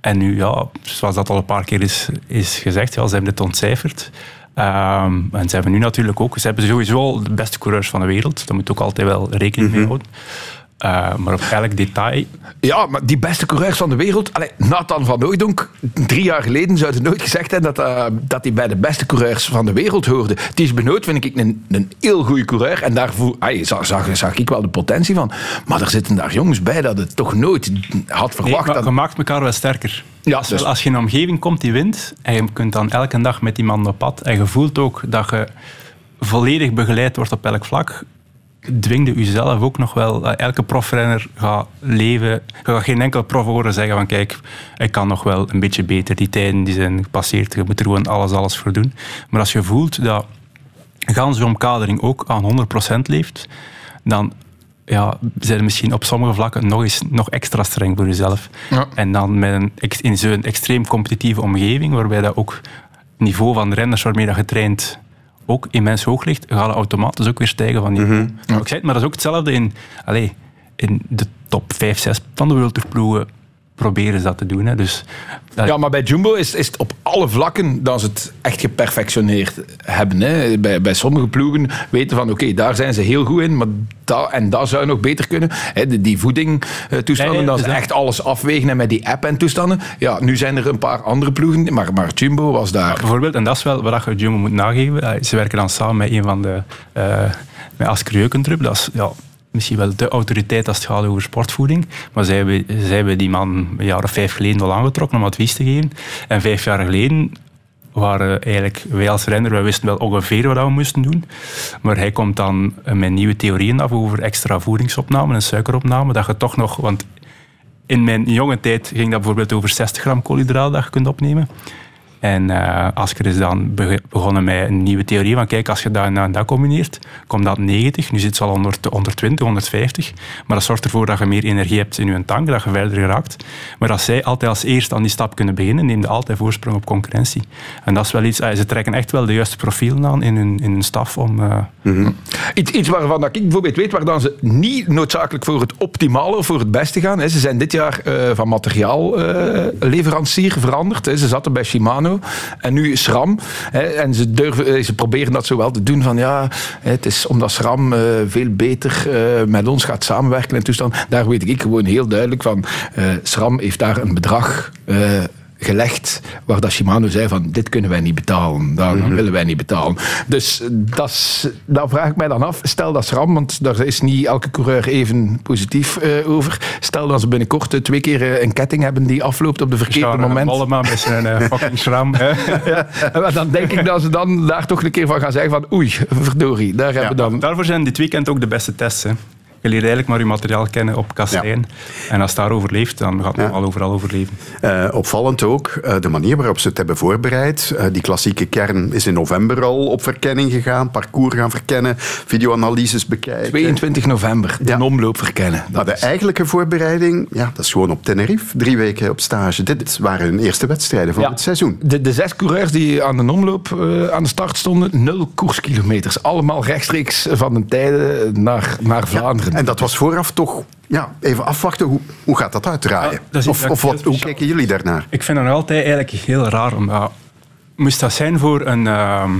En nu, ja, zoals dat al een paar keer is, is gezegd, ja, ze hebben het ontcijferd. Ehm, en ze hebben nu natuurlijk ook, ze hebben sowieso al de beste coureurs van de wereld. Daar moet je ook altijd wel rekening mee houden. Eh, maar op elk detail Ja, maar die beste coureurs van de wereld. Allee, Nathan van Hooijdonk, drie jaar geleden zou hij nooit gezegd hebben dat, eh, dat hij bij de beste coureurs van de wereld hoorde. Ties Benoot vind ik een, een heel goede coureur. En daar voel, ai, zag, zag, zag ik wel de potentie van. Maar er zitten daar jongens bij dat het toch nooit had verwacht. dat, je maakt elkaar wel sterker. Ja, als, dus- als je in een omgeving komt die wint en je kunt dan elke dag met die man op pad en je voelt ook dat je volledig begeleid wordt op elk vlak, dwingde u zelf ook nog wel. Elke profrenner gaat leven. Je gaat geen enkele prof horen zeggen van kijk, ik kan nog wel een beetje beter. Die tijden die zijn gepasseerd. Je moet er gewoon alles, alles voor doen. Maar als je voelt dat gans je omkadering ook aan 100% leeft, dan ja, zijn er misschien op sommige vlakken nog, eens, nog extra streng voor jezelf. Ja. En dan met een, in zo'n extreem competitieve omgeving, waarbij dat ook het niveau van renners waarmee dat je traint ook immens hoog ligt, gaat het automatisch ook weer stijgen van niveau. Ik zei het, maar dat is ook hetzelfde in, allez, in de top 5, 6 van de World Tour ploegen proberen ze dat te doen. Hè. Dus, dat- Ja, maar bij Jumbo is, is het op alle vlakken dat ze het echt geperfectioneerd hebben. Hè. Bij, bij sommige ploegen weten van oké, daar zijn ze heel goed in, maar dat, en dat zou nog beter kunnen. Hè, die, die voeding eh, toestanden, Nee, dat dus ze echt alles afwegen en met die app en toestanden. Ja, nu zijn er een paar andere ploegen, maar, maar Jumbo was daar. Bijvoorbeeld, en dat is wel wat je Jumbo moet nageven. eh, Ze werken dan samen met een van de... eh met Asker. Dat is ja, misschien wel de autoriteit als het gaat over sportvoeding. Maar zij hebben, die man een jaar of vijf geleden al aangetrokken om advies te geven. En vijf jaar geleden waren eigenlijk wij als renner, wij wisten wel ongeveer wat we moesten doen. Maar hij komt dan met nieuwe theorieën af over extra voedingsopname en suikeropname. Dat je toch nog... Want in mijn jonge tijd ging dat bijvoorbeeld over 60 gram koolhydraten dat je kunt opnemen. En eh Asker is dan begonnen met een nieuwe theorie van kijk, als je dat en dat, combineert, komt dat 90. Nu zit ze al onder 120, 150. Maar dat zorgt ervoor dat je meer energie hebt in je tank, dat je verder geraakt. Maar als zij altijd als eerste aan die stap kunnen beginnen, neemt altijd voorsprong op concurrentie. En dat is wel iets, eh, ze trekken echt wel de juiste profielen aan in hun, in hun staf om... eh, Iets, iets waarvan ik bijvoorbeeld weet waar dan ze niet noodzakelijk voor het optimale of voor het beste gaan. Hè. Ze zijn dit jaar eh, van materiaalleverancier veranderd. Ze zaten bij Shimano en nu SRAM. Hè. En ze, durven, eh, ze proberen dat zo wel te doen van ja, het is omdat SRAM eh, veel beter eh, met ons gaat samenwerken en toestand. Daar weet ik gewoon heel duidelijk van. SRAM heeft daar een bedrag gelegd waar dat Shimano zei van dit kunnen wij niet betalen, dat willen wij niet betalen. Dus dat daar vraag ik mij dan af, stel dat SRAM, want daar is niet elke coureur even positief eh, over, stel dat ze binnenkort eh, twee keer eh, een ketting hebben die afloopt op de verkeerde moment. Mollema met zijn fucking schram. hè. Ja, maar dan denk ik dat ze dan daar toch een keer van gaan zeggen van oei, verdorie, daar hebben we dan... Daarvoor zijn dit weekend ook de beste tests. Hè. Je leert eigenlijk maar je materiaal kennen op kassein. En als het daar overleeft, dan gaat het al overal overleven. Eh, opvallend ook eh, de manier waarop ze het hebben voorbereid. Eh, die klassieke kern is in november al op verkenning gegaan, parcours gaan verkennen, videoanalyses bekijken. 22 november, de omloop verkennen. Maar de eigenlijke voorbereiding, ja, dat is gewoon op Tenerife, drie weken op stage. Dit waren hun eerste wedstrijden van Ja. het seizoen. De, de zes coureurs die aan de omloop eh, aan de start stonden, nul koerskilometers. Allemaal rechtstreeks van de tijden naar, naar Vlaanderen. En dat was vooraf toch ja, even afwachten, hoe, hoe gaat dat uitdraaien? dat of of wat, hoe kijken jullie daarnaar? Ik vind dat nog altijd eigenlijk heel raar. Omdat, moest dat zijn voor een, ehm,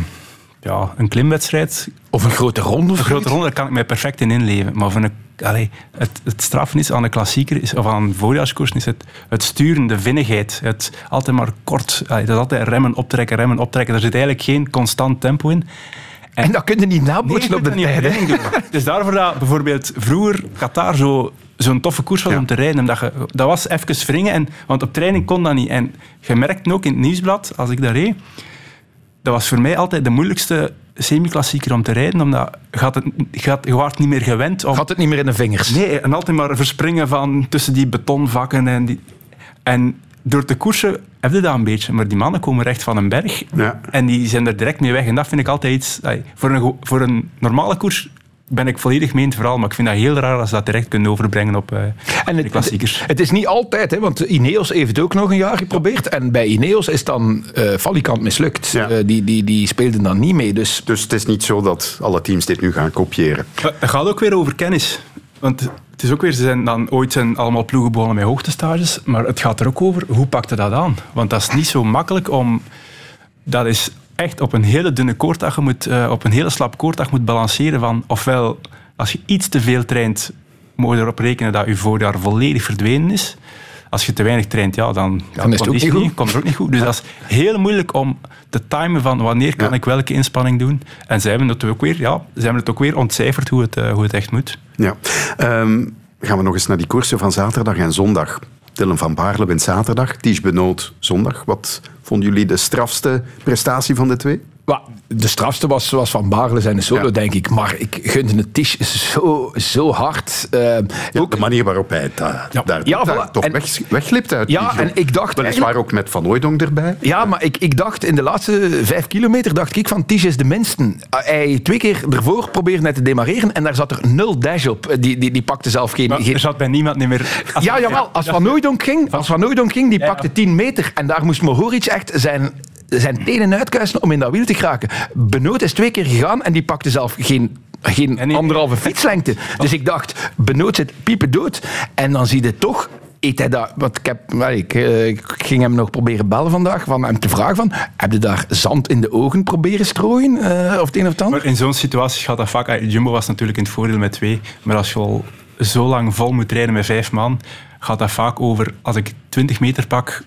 ja, een klimwedstrijd? Of een grote ronde? Een grote ronde, daar kan ik mij perfect in inleven. Maar voor een, allee, het, het straffen is aan de klassieker, is, of aan een voorjaarskoers, is het, het sturen, de vinnigheid. Het altijd maar kort, allee, dat is altijd remmen, optrekken, remmen, optrekken. Er zit eigenlijk geen constant tempo in. En, dat kun je niet nabootsen Nee, je op de tijd. hè? training doen. Dus daarvoor dat bijvoorbeeld vroeger Qatar zo, zo'n toffe koers was om te rijden. Omdat je, dat was even wringen, en, want op training kon dat niet. En je merkt ook in het nieuwsblad, als ik daar reed, dat was voor mij altijd de moeilijkste semi-klassieker om te rijden, omdat je, had het, je, had, je waart niet meer gewend. Om, Had het niet meer in de vingers. Nee, en altijd maar verspringen van tussen die betonvakken en die... En door te koersen heb je dat een beetje. Maar die mannen komen recht van een berg. En die zijn er direct mee weg. En dat vind ik altijd iets... Voor een, voor een normale koers ben ik volledig mee in het verhaal. Maar ik vind dat heel raar als ze dat direct kunnen overbrengen op eh En de klassiekers. Het is niet altijd, hè, want Ineos heeft het ook nog een jaar geprobeerd. En bij Ineos is dan eh valikant mislukt. Eh, die, die, die speelden dan niet mee. Dus, dus het is niet zo dat alle teams dit nu gaan kopiëren. Het gaat ook weer over kennis. Want het is ook weer, ze zijn dan ooit zijn allemaal ploegen begonnen met hoogtestages, maar het gaat er ook over, hoe pakte dat aan? Want dat is niet zo makkelijk om... Dat is echt op een hele dunne koorddag, je moet, eh, op een hele slap koorddag moet balanceren van, ofwel, als je iets te veel traint, moet je erop rekenen dat je voorjaar volledig verdwenen is. Als je te weinig traint, ja, dan, ja, Dan is het ook niet goed. komt er ook niet goed. Dus dat is heel moeilijk om te timen van wanneer kan ik welke inspanning doen. En zij hebben het ook weer, ja, zij hebben het ook weer ontcijferd hoe het, eh, hoe het echt moet. Ja. Ehm, gaan we nog eens naar die koersen van zaterdag en zondag. Dylan van Baarle wint zaterdag, Ties Benoot zondag. Wat vonden jullie de strafste prestatie van de twee? De strafste was, was Van Baarle zijn solo, denk ik. Maar ik gunde het Tisch zo, zo hard. Eh, ook, de manier waarop hij het daar, daar, Ja, daar voilà. toch En- weg, weglipt uit. Ja, en ik dacht Weliswaar ook met Van Hooijdonk erbij. Ja, maar ik, ik dacht in de laatste vijf kilometer, dacht ik van Ties is de minste. Hij twee keer ervoor probeerde net te demareren en daar zat er nul dash op. Die, die, die pakte zelf geen... geen... Er zat bij niemand niet meer... Ja, jawel. Als Van Nooydonk ging, als Van ging, die pakte 10 meter. En daar moest Mohoric echt zijn, zijn tenen uitkuisen om in dat wiel te geraken. Benoot is twee keer gegaan en die pakte zelf geen, geen anderhalve fietslengte. Dus ik dacht, Benoot zit piepen dood. En dan zie je toch... Eet hij dat, want ik, heb, ik, eh, ik ging hem nog proberen bellen vandaag, van hem te vragen van, heb je daar zand in de ogen proberen strooien? eh, of het een of het ander? Maar in zo'n situatie gaat dat vaak... ah, Jumbo was natuurlijk in het voordeel met twee, maar als je al zo lang vol moet rijden met vijf man, gaat dat vaak over, als ik 20 meter pak,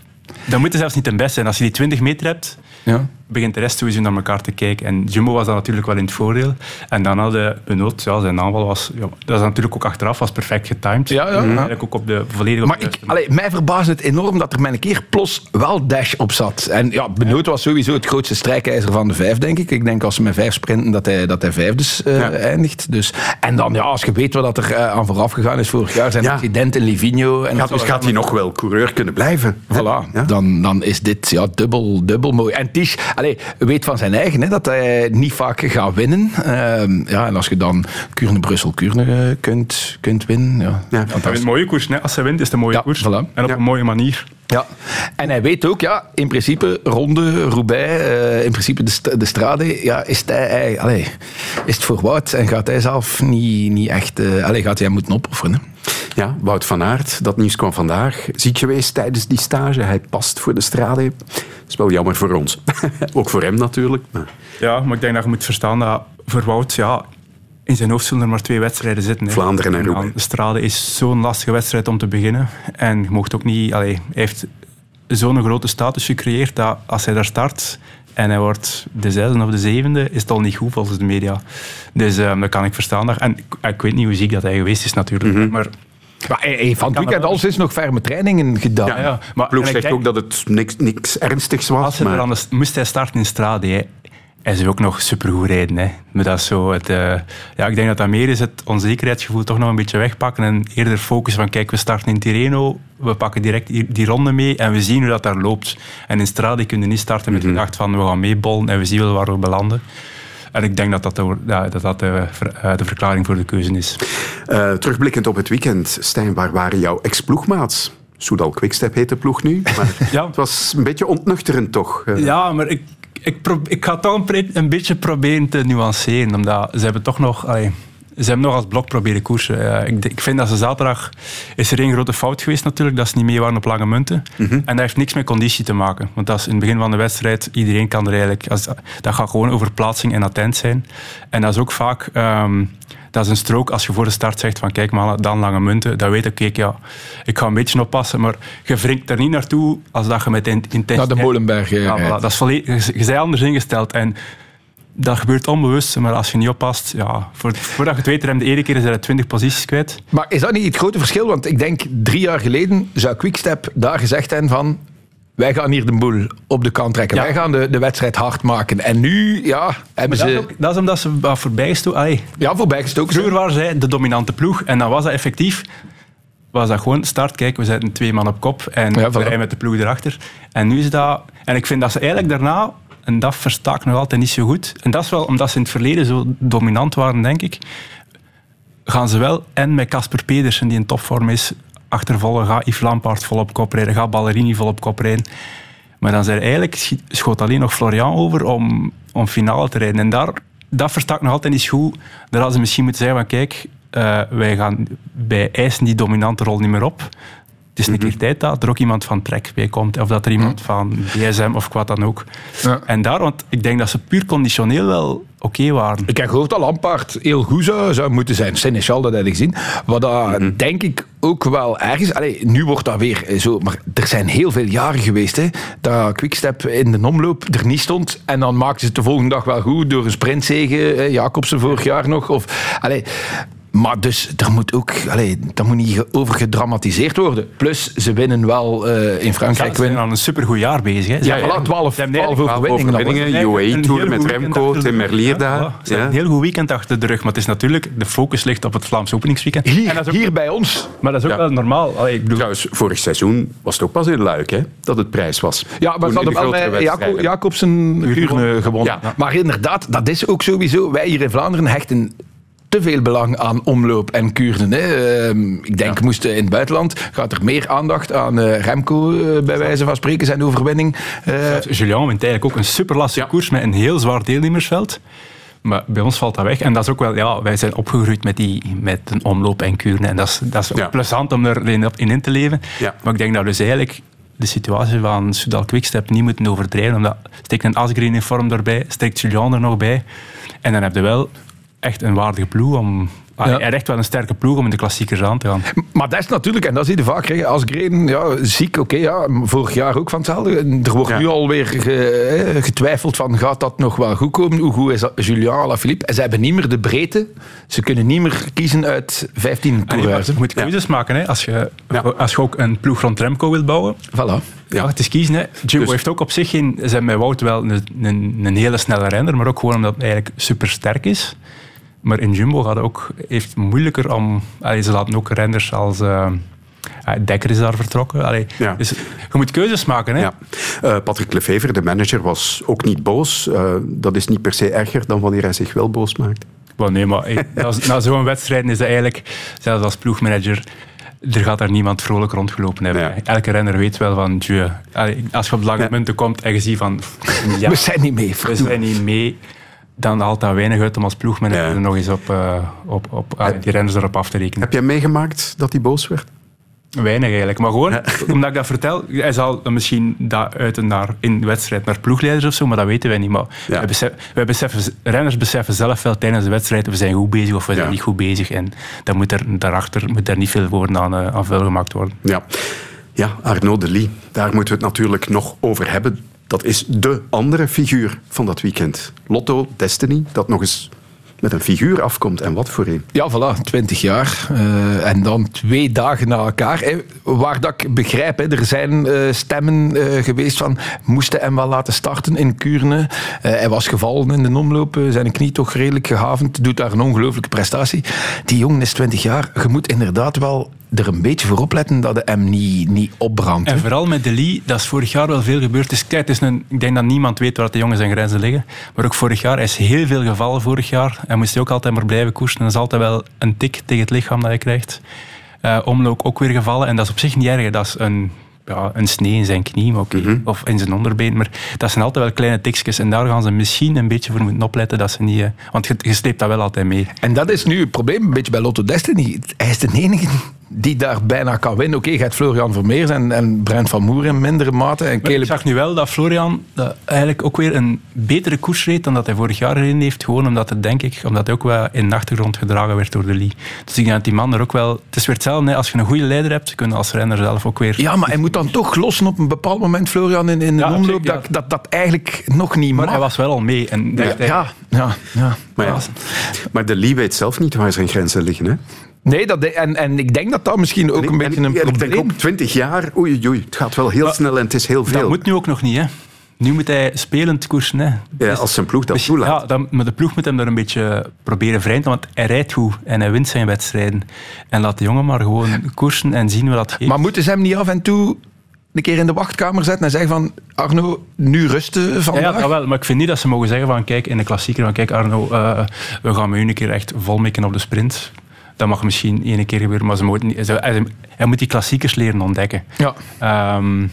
dan moet zelfs niet ten beste zijn. Als je die 20 meter hebt, Ja. Begint de rest sowieso naar elkaar te kijken. En Jumbo was dan natuurlijk wel in het voordeel. En dan hadden Benoot, ja, zijn aanval was... Ja, dat is natuurlijk ook achteraf, was perfect getimed. Ja, ja. Eigenlijk ook op de volledige... Maar ik, allee, mij verbaasde het enorm dat er met een keer plos wel dash op zat. En ja, Benoot was sowieso het grootste strijkijzer van de vijf, denk ik. Ik denk als ze met vijf sprinten, dat hij, dat hij vijfdes eh, eindigt. Dus, en dan, ja, als je weet wat er eh, aan vooraf gegaan is vorig jaar, zijn accident in Livigno. En Gaat, dus gaat hij nog wel coureur kunnen blijven? Voilà, dan, dan is dit ja, dubbel, dubbel mooi. En Tisch allee, weet van zijn eigen hè, dat hij niet vaak gaat winnen. Ehm, ja, en als je dan Kuurne-Brussel-Kuurne eh, kunt, kunt winnen. Ja, Ja, dat is een mooie koers. hè. Als hij wint, is het een mooie koers. En op een mooie manier. Ja, en hij weet ook, ja, in principe Ronde, Roubaix, eh, in principe de, st- de Strade, ja, is, hij, hij- allee, is het voor Wout en gaat hij zelf niet, niet echt, eh allee, gaat hij hem moeten opofferen. hè? Ja, Wout van Aert, dat nieuws kwam vandaag. Ziek geweest tijdens die stage. Hij past voor de strade. Is wel jammer voor ons. Ook voor hem natuurlijk. Maar... Ja, maar ik denk dat je moet verstaan dat voor Wout, ja, in zijn hoofd zullen er maar twee wedstrijden zitten. hè. Vlaanderen en Roubaix. De Strade is zo'n lastige wedstrijd om te beginnen. En je mocht ook niet... Hij heeft zo'n grote status gecreëerd dat als hij daar start en hij wordt de zesde of de zevende, is het al niet goed volgens de media. Dus eh, dat kan ik verstaan. daar. En ik, ik weet niet hoe ziek dat hij geweest is natuurlijk. Mhm. Maar Maar hij heeft van het weekend alles is nog ferme trainingen gedaan. Ja, ja. Maar, Ploeg zegt denk- ook dat het niks, niks ernstigs was. Als hij maar... anders moest hij starten in Strade, hè. hij zou ook nog supergoed rijden. Hè. Maar dat is zo het, eh, ja, ik denk dat dat meer is het onzekerheidsgevoel toch nog een beetje wegpakken en eerder focussen van kijk, we starten in Tirreno, we pakken direct die, die ronde mee en we zien hoe dat daar loopt. En in Strade kun je niet starten met de Mhm. gedachte van we gaan meebollen en we zien wel waar we belanden. En ik denk dat dat de, ja, dat, dat de, eh, de verklaring voor de keuze is. Eh, terugblikkend op het weekend, Stijn, waar waren jouw ex-ploegmaats? Soudal Quickstep heet de ploeg nu, maar het was een beetje ontnuchterend toch? Eh, Ja, maar ik, ik, ik ga toch een, een beetje proberen te nuanceren. Omdat ze hebben toch nog... allee, ze hebben nog als blok proberen koersen. Ik, ik vind dat ze zaterdag... Is er één grote fout geweest natuurlijk, dat ze niet mee waren op lange munten. En dat heeft niks met conditie te maken. Want dat is in het begin van de wedstrijd... Iedereen kan er eigenlijk... Als, dat gaat gewoon over plaatsing en attent zijn. En dat is ook vaak... ehm, dat is een strook als je voor de start zegt van kijk mannen, dan lange munten. Dan weet ik, kijk ja, ik ga een beetje oppassen. Maar je wringt er niet naartoe als dat je met in- intentie... Naar de Molenberg, Ja, voilà, dat is volledig, je, je bent anders ingesteld. En dat gebeurt onbewust, maar als je niet oppast, ja, voor, voordat je het weet, rem de ene keer is hij 20 posities kwijt. Maar is dat niet het grote verschil? Want ik denk, drie jaar geleden zou Quickstep daar gezegd hebben van... Wij gaan hier de boel op de kant trekken. Wij gaan de, de wedstrijd hard maken. En nu, ja, hebben dat, ze... is ook, dat is omdat ze wat voorbij gestoken. Allee, ja, voorbij gestoken. Vroeger waren zij de dominante ploeg en dan was dat effectief. was dat gewoon start, kijk, we zetten twee man op kop en Ja, we voilà. rijden met de ploeg erachter. En nu is dat... En ik vind dat ze eigenlijk daarna, en dat versta ik nog altijd niet zo goed, en dat is wel omdat ze in het verleden zo dominant waren, denk ik, gaan ze wel en met Casper Pedersen, die in topvorm is, achtervolgen, gaat Yves Lampaard vol op kop rijden, gaat Ballerini vol op kop rijden. Maar dan zijn eigenlijk, schoot alleen nog Florian over om, om finale te rijden. En daar, dat versta ik nog altijd niet goed. Daar hadden ze misschien moeten zeggen kijk, eh, wij gaan bij eisen die dominante rol niet meer op. Het is een keer tijd dat er ook iemand van Trek bij komt. Of dat er iemand van DSM of wat dan ook. En daar, want ik denk dat ze puur conditioneel wel oké waren. Ik heb gehoord dat Lampaard heel goed zou, zou moeten zijn. Seneschal, dat heb ik gezien. Wat dat, Mhm. denk ik ook wel ergens... Allee, nu wordt dat weer zo... Maar er zijn heel veel jaren geweest hè, dat Quickstep in de omloop er niet stond. En dan maakten ze het de volgende dag wel goed door een sprintzege. Jacobsen vorig jaar nog. Of, allee, maar dus, er moet ook... Allee, dat moet niet over gedramatiseerd worden. Plus, ze winnen wel eh, in Frankrijk. Ze zijn al een supergoed jaar bezig. Hè. Ja, voilà, 12, 12 overwinningen. UAE-tour met Remco, Tim. Merlier Ja, daar. voilà. Ze hebben Ja. Een heel goed weekend achter de rug, maar het is natuurlijk, de focus ligt op het Vlaams openingsweekend. Hier, En dat is ook- hier bij ons. Maar dat is ook Ja. wel normaal. Allee, ik bedoel, Trouwens, vorig seizoen was het ook pas in Luik hè, dat het prijs was. Ja, maar ze hadden de wel met wedstrijden. Jacobsen Kuurne gewonnen. Ja. Maar inderdaad, dat is ook sowieso... Wij hier in Vlaanderen hechten te veel belang aan omloop en Kuurne. Hè. Ehm, ik denk, moesten in het buitenland gaat er meer aandacht aan eh, Remco, eh, bij wijze van spreken, zijn overwinning. Eh, Julian wint eigenlijk ook een super lastige koers met een heel zwaar deelnemersveld. Maar bij ons valt dat weg. En dat is ook wel, ja, wij zijn opgegroeid met, die, met een omloop en kuren. En dat is, dat is ook Ja. plezant om erin in, in te leven. Ja. Maar ik denk dat we dus eigenlijk de situatie van Soudal Quickstep niet moeten overdrijven. Omdat steekt een Asgreen in vorm erbij, steekt Julian er nog bij. En dan heb je wel echt een waardige ploeg om... Ah, Ja. hij heeft echt wel een sterke ploeg om in de klassiekers aan te gaan. Maar dat is natuurlijk, en dat zie je vaak, hè, als Green ja, ziek, oké, ja, vorig jaar ook van hetzelfde. En Er wordt Ja. nu alweer ge, getwijfeld van, gaat dat nog wel goed komen? Hoe goed is dat, Julian Alaphilippe? En ze hebben niet meer de breedte. Ze kunnen niet meer kiezen uit 15 En je coureurs. hè. moet keuzes maken. Hè. Als, je, als je ook een ploeg rond Remco wilt bouwen, Voilà. Ja, het is kiezen. Hè. Jumbo Dus- heeft ook op zich geen... Ze hebben met Wout wel een, een, een hele snelle renner, maar ook gewoon omdat hij eigenlijk super sterk is. Maar in Jumbo gaat ook, heeft het moeilijker om... Allee, ze laten ook renners als... eh, ah, Dekker is daar vertrokken. Allee, Ja. dus je moet keuzes maken. Hè. Ja. Eh, Patrick Lefever, de manager, was ook niet boos. Eh, dat is niet per se erger dan wanneer hij zich wel boos maakt. Maar nee, maar eh, na, zo'n wedstrijd is dat eigenlijk, zelfs als ploegmanager, er gaat daar niemand vrolijk rondgelopen hebben. Ja. Elke renner weet wel van, tjue, als je op lange Ja. munten komt en je ziet van... Ja, We zijn niet mee. we zijn niet mee, dan haalt dat weinig uit om als ploegmanager Ja. er nog eens op, eh, op, op allee, die renners erop af te rekenen. Heb jij meegemaakt dat hij boos werd? Weinig eigenlijk. Maar gewoon, omdat ik dat vertel, hij zal misschien dat uiten naar, in de wedstrijd naar ploegleiders of zo, maar dat weten wij niet. Maar Ja. wij besef- wij beseffen, renners beseffen zelf wel tijdens de wedstrijd, we zijn goed bezig of we zijn niet goed bezig. En dan moet er daarachter moet er niet veel woorden aan, eh, aan vuil gemaakt worden. Ja. Ja, Arnaud de Lee. Daar moeten we het natuurlijk nog over hebben. Dat is de andere figuur van dat weekend. Lotto Destiny, dat nog eens met een figuur afkomt. En wat voor een. Ja, voilà, 20 jaar. Eh, en dan twee dagen na elkaar. Hè, waar dat ik begrijp, hè, er zijn eh, stemmen eh, geweest van moesten hem wel laten starten in Kuurne. Eh, hij was gevallen in de omloop, eh, zijn knie toch redelijk gehavend. Doet daar een ongelooflijke prestatie. Die jongen is 20 jaar. Je moet inderdaad wel er een beetje voor opletten dat hij hem niet, niet opbrandt. En vooral met De Lee, dat is vorig jaar wel veel gebeurd. Dus kijk, het is een, ik denk dat niemand weet waar de jongens zijn grenzen liggen. Maar ook vorig jaar, hij is heel veel gevallen vorig jaar. En moest hij ook altijd maar blijven koersen. En dat is altijd wel een tik tegen het lichaam dat je krijgt. Eh omloop ook weer gevallen. En dat is op zich niet erg. Dat is een, ja, een snee in zijn knie maar oké. of in zijn onderbeen. Maar dat zijn altijd wel kleine tikjes. En daar gaan ze misschien een beetje voor moeten opletten. Dat ze niet, eh, want je, je sleept dat wel altijd mee. En dat is nu het probleem een beetje bij Lotto Destiny. Hij is de enige die daar bijna kan winnen. Oké, gaat Florian Vermeers en, en Brent van Moer in mindere mate. En ik zag nu wel dat Florian eigenlijk ook weer een betere koers reed dan dat hij vorig jaar erin heeft. Gewoon omdat het, denk ik, omdat hij ook wel in de achtergrond gedragen werd door de Lee. Dus ik denk dat die man er ook wel... Het is weer hetzelfde, hè. als je een goede leider hebt, kun je als renner zelf ook weer... Ja, maar hij moet dan toch lossen op een bepaald moment, Florian, in, in de Ja, omloop, ja. dat, dat dat eigenlijk nog niet Maar mag. hij was wel al mee. En ja, hij- ja, ja, ja. Maar, ja. maar de Lee weet zelf niet waar zijn grenzen liggen. Hè? Nee, dat, en, en ik denk dat dat misschien ook een beetje een En ik denk probleem ook 20 jaar, oei, oei, het gaat wel heel snel en het is heel veel. Dat moet nu ook nog niet, hè. Nu moet hij spelend koersen. Hè. Ja, als zijn ploeg dat Dus, toelaat. ja, dan, maar de ploeg moet hem daar een beetje proberen vrij te want hij rijdt goed en hij wint zijn wedstrijden. En laat de jongen maar gewoon koersen en zien wat dat geeft. Maar moeten ze hem niet af en toe een keer in de wachtkamer zetten en zeggen van Arno, nu rusten Ja, vandaag? ja, wel, maar ik vind niet dat ze mogen zeggen van kijk, in de klassieker van kijk Arno, eh, we gaan met u een keer echt vol mikken op de sprint. Dat mag misschien één keer gebeuren, maar ze moeten niet, ze- hij, hij moet die klassiekers leren ontdekken. Ja. Ehm,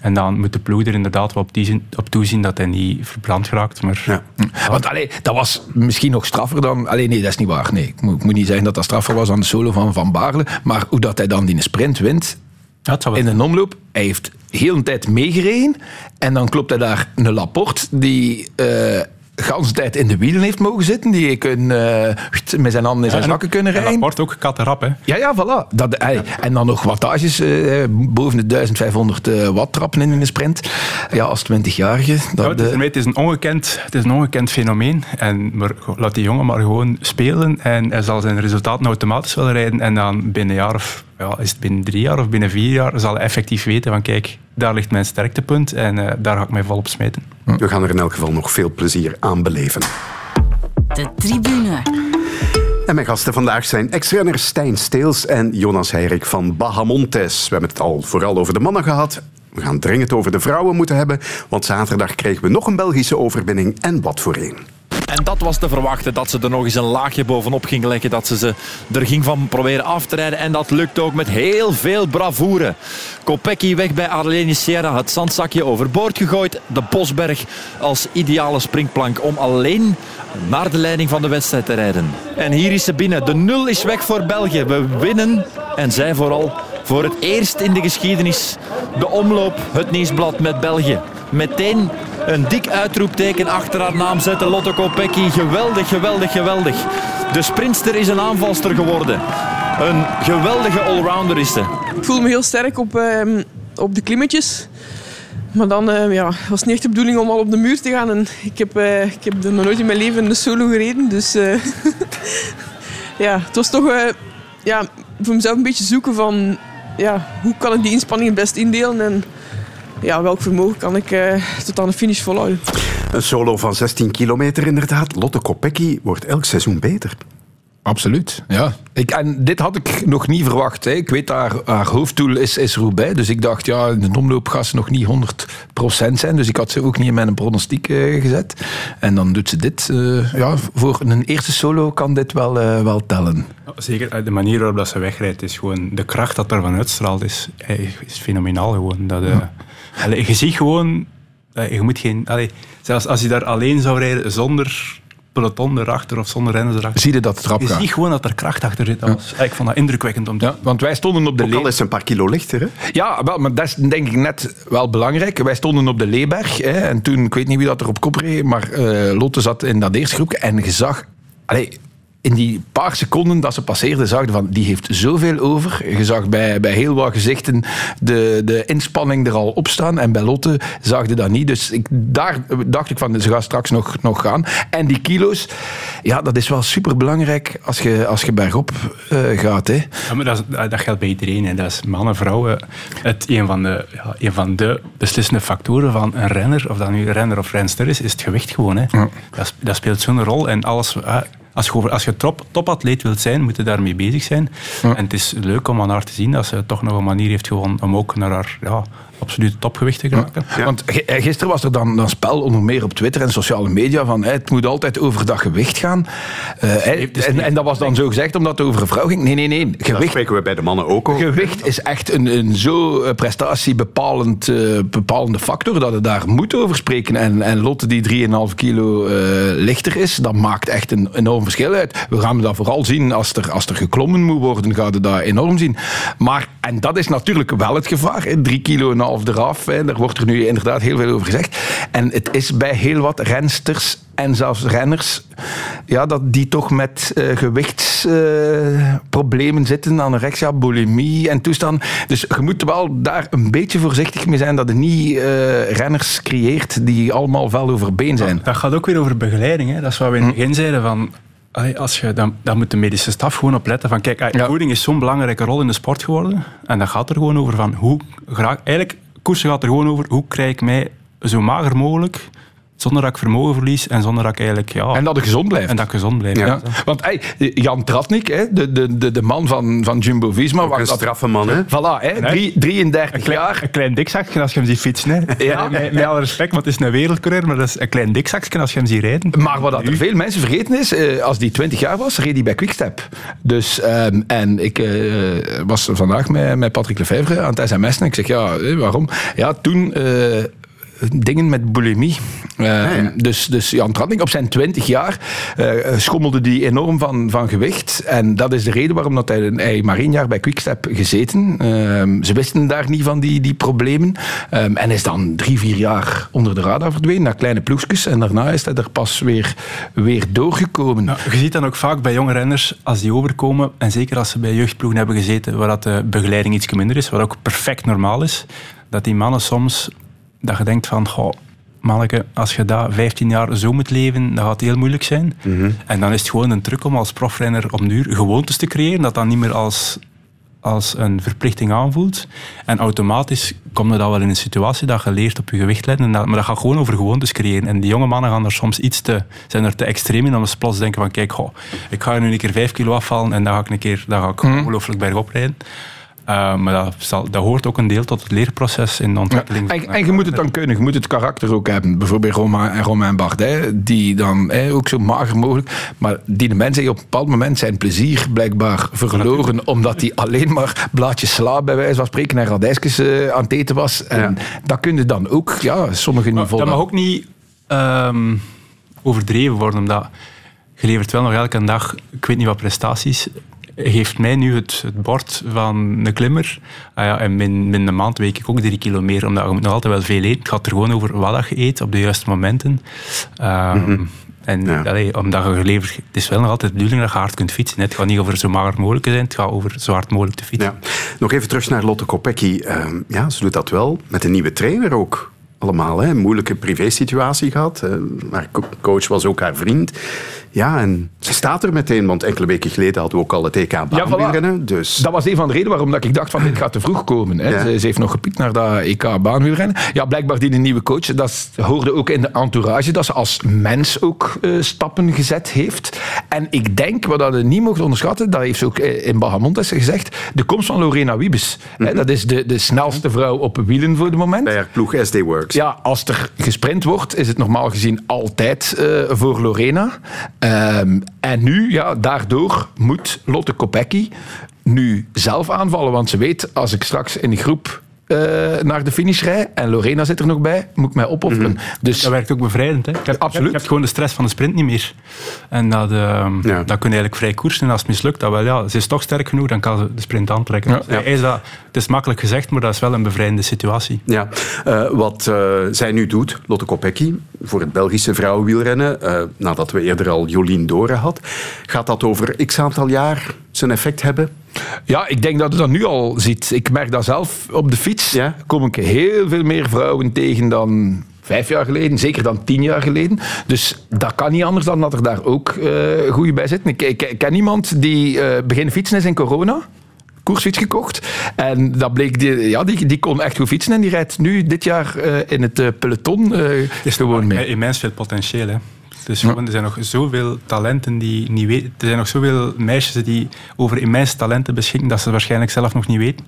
en dan moet de ploeg er inderdaad wel op, die zin- op toezien dat hij niet verbrand geraakt. Maar Ja. Want allee, dat was misschien nog straffer dan... Allee, nee, dat is niet waar. Nee, ik, moet, ik moet niet zeggen dat dat straffer was aan de solo van Van Baarle. Maar hoe dat hij dan die sprint wint Ja, in een omloop... Hij heeft heel een tijd meegereden. En dan klopt hij daar een Laporte die... eh gans tijd in de wielen heeft mogen zitten, die ik een, eh, met zijn handen in zijn en- zakken kunnen en rijden. Laporte ook kattenrap, hè. Ja, ja, voilà. Dat, ey, En dan nog wattages, eh, boven de 1500 eh, watt trappen in een sprint. Ja, als 20-jarige. Ja, Dat, het, is, eh, ermee, het, is een ongekend, het is een ongekend fenomeen. En maar, laat die jongen maar gewoon spelen. En hij zal zijn resultaten automatisch wel rijden. En dan binnen een jaar of ja, is het binnen drie jaar of binnen vier jaar zal hij effectief weten van kijk, daar ligt mijn sterktepunt en eh, daar ga ik mij volop smijten. We gaan er in elk geval nog veel plezier aan beleven. De tribune. En mijn gasten vandaag zijn ex-renner Stijn Steels en Jonas Heirik van Bahamontes. We hebben het al vooral over de mannen gehad. We gaan dringend over de vrouwen moeten hebben, want zaterdag kregen we nog een Belgische overwinning en wat voor een. En dat was te verwachten, dat ze er nog eens een laagje bovenop ging leggen. Dat ze ze er ging van proberen af te rijden. En dat lukt ook met heel veel bravoure. Kopecky weg bij Arlene Sierra. Het zandzakje overboord gegooid. De Bosberg als ideale springplank om alleen naar de leiding van de wedstrijd te rijden. En hier is ze binnen. De nul is weg voor België. We winnen. En zij vooral voor het eerst in de geschiedenis de omloop, het nieuwsblad met België. Meteen een dik uitroepteken achter haar naam zetten. Lotte Kopecky. Geweldig, geweldig, geweldig. De sprinster is een aanvalster geworden. Een geweldige allrounder is ze. Ik voel me heel sterk op, ehm, op de klimmetjes. Maar dan eh, ja, was het niet echt de bedoeling om al op de muur te gaan. En ik, heb, eh, ik heb nog nooit in mijn leven een solo gereden. Dus eh, ja, het was toch eh, ja, voor mezelf een beetje zoeken van... Ja, hoe kan ik die inspanning het best indelen? En ja, welk vermogen kan ik eh, tot aan de finish volhouden? Een solo van 16 kilometer inderdaad. Lotte Kopecky wordt elk seizoen beter. Absoluut, ja. Ik, en dit had ik nog niet verwacht. Hè. Ik weet, haar, haar hoofddoel is, is Roubaix. Dus ik dacht, ja, in de omloop gaat ze nog niet 100% zijn. Dus ik had ze ook niet in mijn pronostiek eh, gezet. En dan doet ze dit. eh, ja, voor een eerste solo kan dit wel, eh, wel tellen. Zeker, de manier waarop dat ze wegrijdt, is gewoon de kracht dat daarvan uitstraalt, is, is fenomenaal gewoon. Dat, allee, je ziet gewoon, eh, je moet geen, allee, zelfs als je daar alleen zou rijden zonder peloton erachter of zonder renners erachter, Zie je dat het trap je ziet gewoon dat er kracht achter zit. Dat was- Ik vond dat indrukwekkend om te Ja, want wij stonden op de Ook al is een paar kilo lichter, hè? Ja, wel, maar dat is denk ik net wel belangrijk. Wij stonden op de Leeberg. Hè, en toen, ik weet niet wie dat er op kop reed, maar eh, Lotte zat in dat eerste groepje. En je zag... Allee, in die paar seconden dat ze passeerde, zag je van, die heeft zoveel over. Je zag bij, bij heel wat gezichten de, de inspanning er al op staan. En bij Lotte zag je dat niet. Dus ik, daar dacht ik van, ze gaat straks nog, nog gaan. En die kilo's, ja, dat is wel superbelangrijk als je, als je bergop eh, gaat. Hè. Ja, maar dat, dat geldt bij iedereen. Hè. Dat is mannen, vrouwen. Het, een, van de, ja, een van de beslissende factoren van een renner, of dat nu renner of renster is, is het gewicht gewoon. Hè. Dat speelt zo'n rol. En alles, ah, als je, als je top, topatleet wilt zijn, moet je daarmee bezig zijn. En het is leuk om aan haar te zien dat ze toch nog een manier heeft gewoon om ook naar haar ja, absolute topgewicht te geraken. Want eh, gisteren was er dan een spel onder meer op Twitter en sociale media van hè, het moet altijd over dat gewicht gaan. Eh, hè, en, en dat was dan zo gezegd omdat het over een vrouw ging. Nee, nee, nee. Dat Gewicht, spreken we bij de mannen ook over. gewicht is echt een, een zo eh, prestatiebepalend eh, bepalende factor dat het daar moet over spreken. En, en Lotte die 3,5 kilo eh, lichter is, dat maakt echt een enorm verschil uit. We gaan dat vooral zien als er, als er geklommen moet worden, gaat het daar enorm zien. Maar, en dat is natuurlijk wel het gevaar. hè. Drie kilo en half eraf, hè. daar wordt er nu inderdaad heel veel over gezegd. En het is bij heel wat rensters en zelfs renners, ja, dat die toch met eh, gewichtsproblemen zitten, anorexia, bulimie en toestand. Dus je moet wel daar een beetje voorzichtig mee zijn dat je niet eh, renners creëert die allemaal wel over been zijn. Dat gaat ook weer over begeleiding. Hè. Dat is wat we in het begin zeiden. Van, als je, dan, dan moet de medische staf gewoon op letten. Van, kijk, allee, voeding is zo'n belangrijke rol in de sport geworden. En dat gaat er gewoon over van hoe graag... Eigenlijk, koersen gaat er gewoon over hoe krijg ik mij zo mager mogelijk, zonder dat ik vermogen verlies en zonder dat ik eigenlijk... Ja, En dat het gezond blijft. En dat ik gezond blijf. Ja. ja. Want hey, Jan Tratnik, hè, de, de, de, de man van, van Jumbo-Visma... Een dat- straffe man, hè? Voilà, hè, drie- 33 jaar. Een klein dikzakje als je hem ziet fietsen. Hè. Ja. met, met alle respect, want het is een wereldcoureur, maar dat is een klein dikzakje als je hem ziet rijden. Maar wat dat er veel mensen vergeten is, eh, als die 20 jaar was, reed hij bij Quickstep. Dus, ehm, en ik eh, was vandaag met, met Patrick Lefevre aan het sms'en. Ik zeg, ja, eh, waarom? Ja, toen... eh, dingen met bulimie. Eh, Dus, dus Jan Tratnik op zijn 20 jaar eh, schommelde die enorm van, van gewicht. En dat is de reden waarom dat hij, hij maar één jaar bij Quickstep gezeten. Ehm, ze wisten daar niet van die, die problemen. Ehm, en is dan drie, vier jaar onder de radar verdwenen naar kleine ploegjes. En daarna is hij er pas weer, weer doorgekomen. Je ziet dan ook vaak bij jonge renners, als die overkomen, en zeker als ze bij jeugdploegen hebben gezeten, waar dat de begeleiding iets minder is, wat ook perfect normaal is, dat die mannen soms, dat je denkt van, goh, manneke, als je daar 15 jaar zo moet leven, dat gaat heel moeilijk zijn. En dan is het gewoon een truc om als profrenner op duur gewoontes te creëren, dat dan niet meer als, als een verplichting aanvoelt. En automatisch kom je dan wel in een situatie dat je leert op je gewicht letten. En dat- Maar dat gaat gewoon over gewoontes creëren. En die jonge mannen gaan er soms iets te, zijn er te extreem in, om ze plots denken van, kijk, goh, ik ga nu een keer 5 kilo afvallen en dan ga ik een keer dan ga ik ongelooflijk bergop rijden. Uh, maar dat, dat hoort ook een deel tot het leerproces in de ontwikkeling. En, en je moet het dan kunnen, je moet het karakter ook hebben. Bijvoorbeeld Roma en Romain Bardet, die dan hè, ook zo mager mogelijk. Maar die de mensen die op een bepaald moment zijn plezier blijkbaar verloren, omdat hij alleen maar blaadjes sla, bij wijze van spreken, en radijsjes eh, aan het eten was. En dat kun je dan ook, ja, sommige niveaus. dat mag ook niet ehm, overdreven worden, omdat je levert wel nog elke dag, ik weet niet wat prestaties, geeft mij nu het, het bord van een klimmer. Ah ja, en binnen, binnen een maand week ik ook drie kilo meer, omdat je moet nog altijd wel veel eten. Het gaat er gewoon over wat je eet op de juiste momenten. Ehm, En allee, omdat je geleverd, het is wel nog altijd de bedoeling dat je hard kunt fietsen. Het gaat niet over zo mager mogelijk zijn, het gaat over zo hard mogelijk te fietsen. Nog even terug naar Lotte Kopecky. Ehm, ja, ze doet dat wel met een nieuwe trainer ook. Allemaal, hè. Een moeilijke privésituatie gehad. Eh, haar co- coach was ook haar vriend. Ja, en ze staat er meteen, want enkele weken geleden hadden we ook al het EK Ja, voilà. Dus Dat was een van de redenen waarom dat ik dacht van dit gaat te vroeg komen. Hè. Ja. Ze, ze heeft nog gepiekt naar dat EK baanwielrennen. Ja, blijkbaar die nieuwe coach. Dat hoorde ook in de entourage dat ze als mens ook eh, stappen gezet heeft. En ik denk, wat dat je niet mocht onderschatten, dat heeft ze ook eh, in Bahamontes gezegd, de komst van Lorena Wiebes. Hè, dat is de, de snelste vrouw op wielen voor het moment. bij haar ploeg SD Works. Ja, als er gesprint wordt, is het normaal gezien altijd eh, voor Lorena. Ehm, en nu, ja, daardoor moet Lotte Kopecky nu zelf aanvallen. Want ze weet, als ik straks in de groep eh, naar de finish rij en Lorena zit er nog bij, moet ik mij opofferen. Dus Dat werkt ook bevrijdend. Hè? Je, hebt, Absoluut. je hebt gewoon de stress van de sprint niet meer. En dat, dat kun je eigenlijk vrij koersen. En als het mislukt, dan wel, ja, ze is toch sterk genoeg, dan kan ze de sprint aantrekken. Ja. Dus is dat, het is makkelijk gezegd, maar dat is wel een bevrijdende situatie. Ja, eh, wat eh, zij nu doet, Lotte Kopecky, voor het Belgische vrouwenwielrennen, eh, nadat we eerder al Jolien Doren had, gaat dat over x aantal jaar zijn effect hebben? Ja, ik denk dat je dat nu al ziet. Ik merk dat zelf op de fiets. Kom ik heel veel meer vrouwen tegen dan vijf jaar geleden, zeker dan tien jaar geleden. Dus dat kan niet anders dan dat er daar ook eh goede bij zitten. Ik, ik, ik ken iemand die eh beginnen fietsen is in corona. Koersfiets gekocht. En dat bleek, die, ja, die, die kon echt goed fietsen. En die rijdt nu dit jaar eh, in het peloton eh, gewoon mee. Immens veel potentieel. Hè. Dus gewoon, er zijn nog zoveel talenten die niet weten. Er zijn nog zoveel meisjes die over immens talenten beschikken dat ze waarschijnlijk zelf nog niet weten.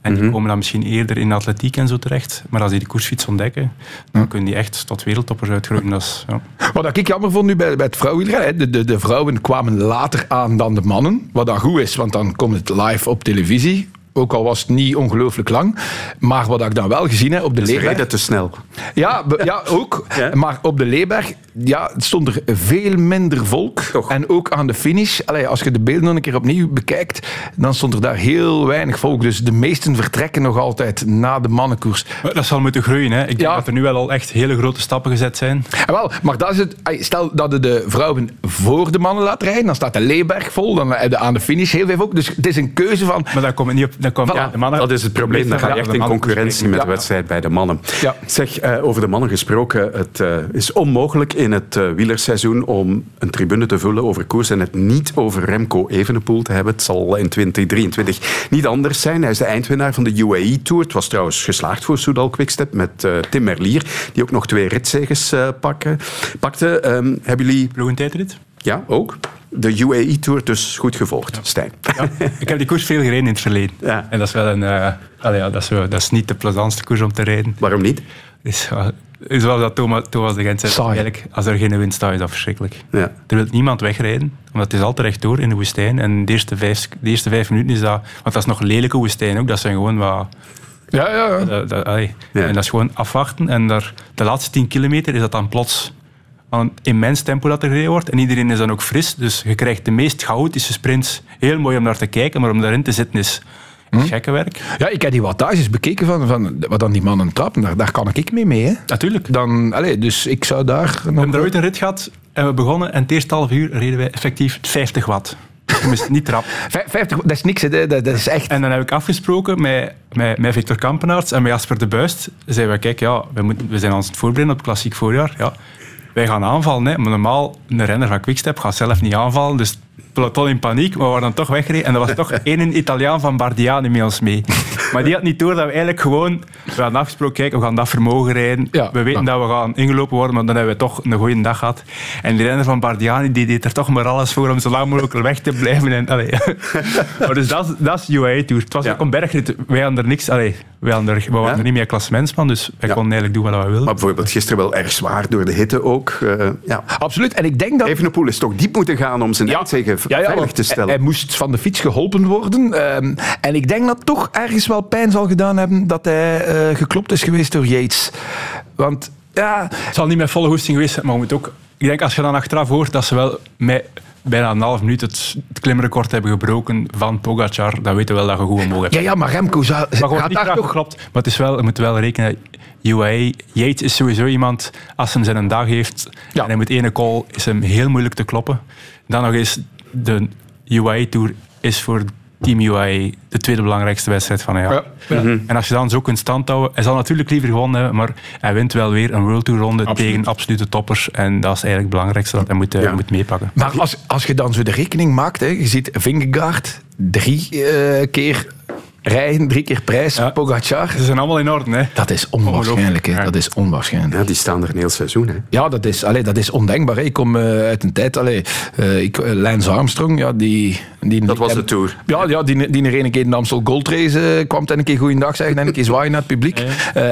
En die komen dan misschien eerder in atletiek en zo terecht. Maar als die de koersfiets ontdekken, dan kunnen die echt tot wereldtoppers uitgroeien. Dat is, ja. Wat ik jammer vond nu bij, bij het vrouwenwielrennen, de, de, de vrouwen kwamen later aan dan de mannen. Wat dan goed is, want dan komt het live op televisie. Ook al was het niet ongelooflijk lang. Maar wat ik dan wel gezien heb op de Ze Leeuwberg... rijden te snel. Ja, be- ja ook. Maar op de Leeuwberg ja, stond er veel minder volk. En ook aan de finish. Allee, als je de beelden nog een keer opnieuw bekijkt, dan stond er daar heel weinig volk. Dus de meesten vertrekken nog altijd na de mannenkoers. Maar dat zal moeten groeien. Hè. Ik denk dat er nu wel al echt hele grote stappen gezet zijn. Ja, wel, maar dat is het. Stel dat je de vrouwen voor de mannen laat rijden, dan staat de Leeuwberg vol. Dan heb je aan de finish heel veel volk. Dus het is een keuze van. Maar komt het niet op, Dan komt, Ja, de mannen, dat is het probleem. Dan ga je echt in concurrentie met de wedstrijd bij de mannen. Ja. Zeg, eh, over de mannen gesproken. Het eh, is onmogelijk in het eh, wielerseizoen om een tribune te vullen over koers en het niet over Remco Evenepoel te hebben. Het zal in 2023 niet anders zijn. Hij is de eindwinnaar van de UAE Tour. Het was trouwens geslaagd voor Soudal Quickstep met eh, Tim Merlier, die ook nog twee ritzeges eh, pakken, pakte. Ehm, hebben jullie... Ja, ook. De UAE Tour dus goed gevolgd, Stijn. Ik heb die koers veel gereden in het verleden. Ja. En dat is wel een... eh, allee, ja, dat, is, wel- dat is niet de plezantste koers om te rijden. Waarom niet? Is, ja, is zoals dat Thomas, Thomas de Gent zei. Eigenlijk, als er geen wind staat, is dat verschrikkelijk. Ja. Er wil niemand wegrijden, omdat het is altijd rechtdoor in de woestijn. En de eerste vijf, de eerste vijf minuten is dat... Want dat is nog een lelijke woestijn ook. Dat zijn gewoon wat... Ja, ja, ja. dat- dat- allee. Ja. En dat is gewoon afwachten. En daar, de laatste 10 kilometer is dat dan plots aan een immens tempo dat er gereden wordt. En iedereen is dan ook fris. Dus je krijgt de meest chaotische sprints. Heel mooi om naar te kijken, maar om daarin te zitten is gekke werk. Ja, ik heb die wattages bekeken van, van wat dan die mannen trappen. Daar, daar kan ik mee mee. Hè. Natuurlijk. Dan, allez, dus ik zou daar... We hebben er ooit een rit gehad en we begonnen. En het eerste half uur reden wij effectief 50 watt. Niet. Vijf- 50, dat is niks, hè. Dat, dat is echt... En dan heb ik afgesproken met, met, met Victor Kampenaerts en met Jasper de Buist. Zeiden we, kijk, ja, we, moeten, we zijn ons aan het voorbereiden op het klassiek voorjaar. Ja, wij gaan aanvallen. Hè. Maar normaal, een renner van Quickstep gaat zelf niet aanvallen. Dus peloton in paniek, maar we waren dan toch weggereden. En er was toch één Italiaan van Bardiani met ons mee. Maar die had niet door dat we eigenlijk gewoon... We hadden afgesproken, kijk, we gaan dat vermogen rijden. Ja, we weten dat we gaan ingelopen worden, maar dan hebben we toch een goede dag gehad. En die renner van Bardiani, die deed er toch maar alles voor om zo lang mogelijk weg te blijven. En, allee. maar dus dat, is- dat is UAE Tour. Het was Ja. ook een bergrit. Wij hadden er niks... Allee, wij hadden er, we waren Ja. er niet meer klassementsman, dus wij Ja. konden eigenlijk doen wat we wilden. Maar bijvoorbeeld gisteren wel erg zwaar door de hitte ook. eh, ja. Absoluut. En ik denk dat... Evenepoel is toch diep moeten gaan om zijn eindzege veilig te stellen. Hij, hij moest van de fiets geholpen worden. ehm, en ik denk dat toch ergens wel pijn zal gedaan hebben dat hij eh, geklopt is geweest door Yates. Want ja, Het zal niet met volle hoesting geweest zijn, maar we moeten ook... Ik denk als je dan achteraf hoort dat ze wel met bijna een half minuut het, het klimrecord hebben gebroken van Pogacar, dan weten we wel dat je goed omhoog hebt. ja, ja, maar Remco zou, Maar gaat niet daar toch... geklopt. Maar het is wel, je moet wel rekenen, UAE, Yates is sowieso iemand, als hij zijn dag heeft Ja. en hij moet ene call, is hem heel moeilijk te kloppen. Dan nog eens, de UAE Tour is voor Team UAE de tweede belangrijkste wedstrijd van het jaar. Ja. En als je dan zo kunt standhouden, hij zal natuurlijk liever gewonnen hebben, maar hij wint wel weer een World Tour ronde tegen absolute toppers. En dat is eigenlijk het belangrijkste dat hij moet, eh, Ja. moet meepakken. Maar als, als je dan zo de rekening maakt, hè, je ziet Vingegaard drie eh, keer rijden, drie keer prijs, Ja. Pogacar. Ze zijn allemaal in orde, hè? Dat is onwaarschijnlijk. Hè. Ja. Dat is onwaarschijnlijk. Ja, die staan er een heel seizoen. Hè. Ja, dat is, allee, dat is ondenkbaar. hè. Ik kom eh, uit een tijd... Allee, eh, ik, eh, Lance Armstrong, ja, die... die Dat was de Tour. Ja, ja die, die er een keer in de Amstel Gold Race kwam en een keer goeiedag zeggen en een keer zwaaien naar het publiek.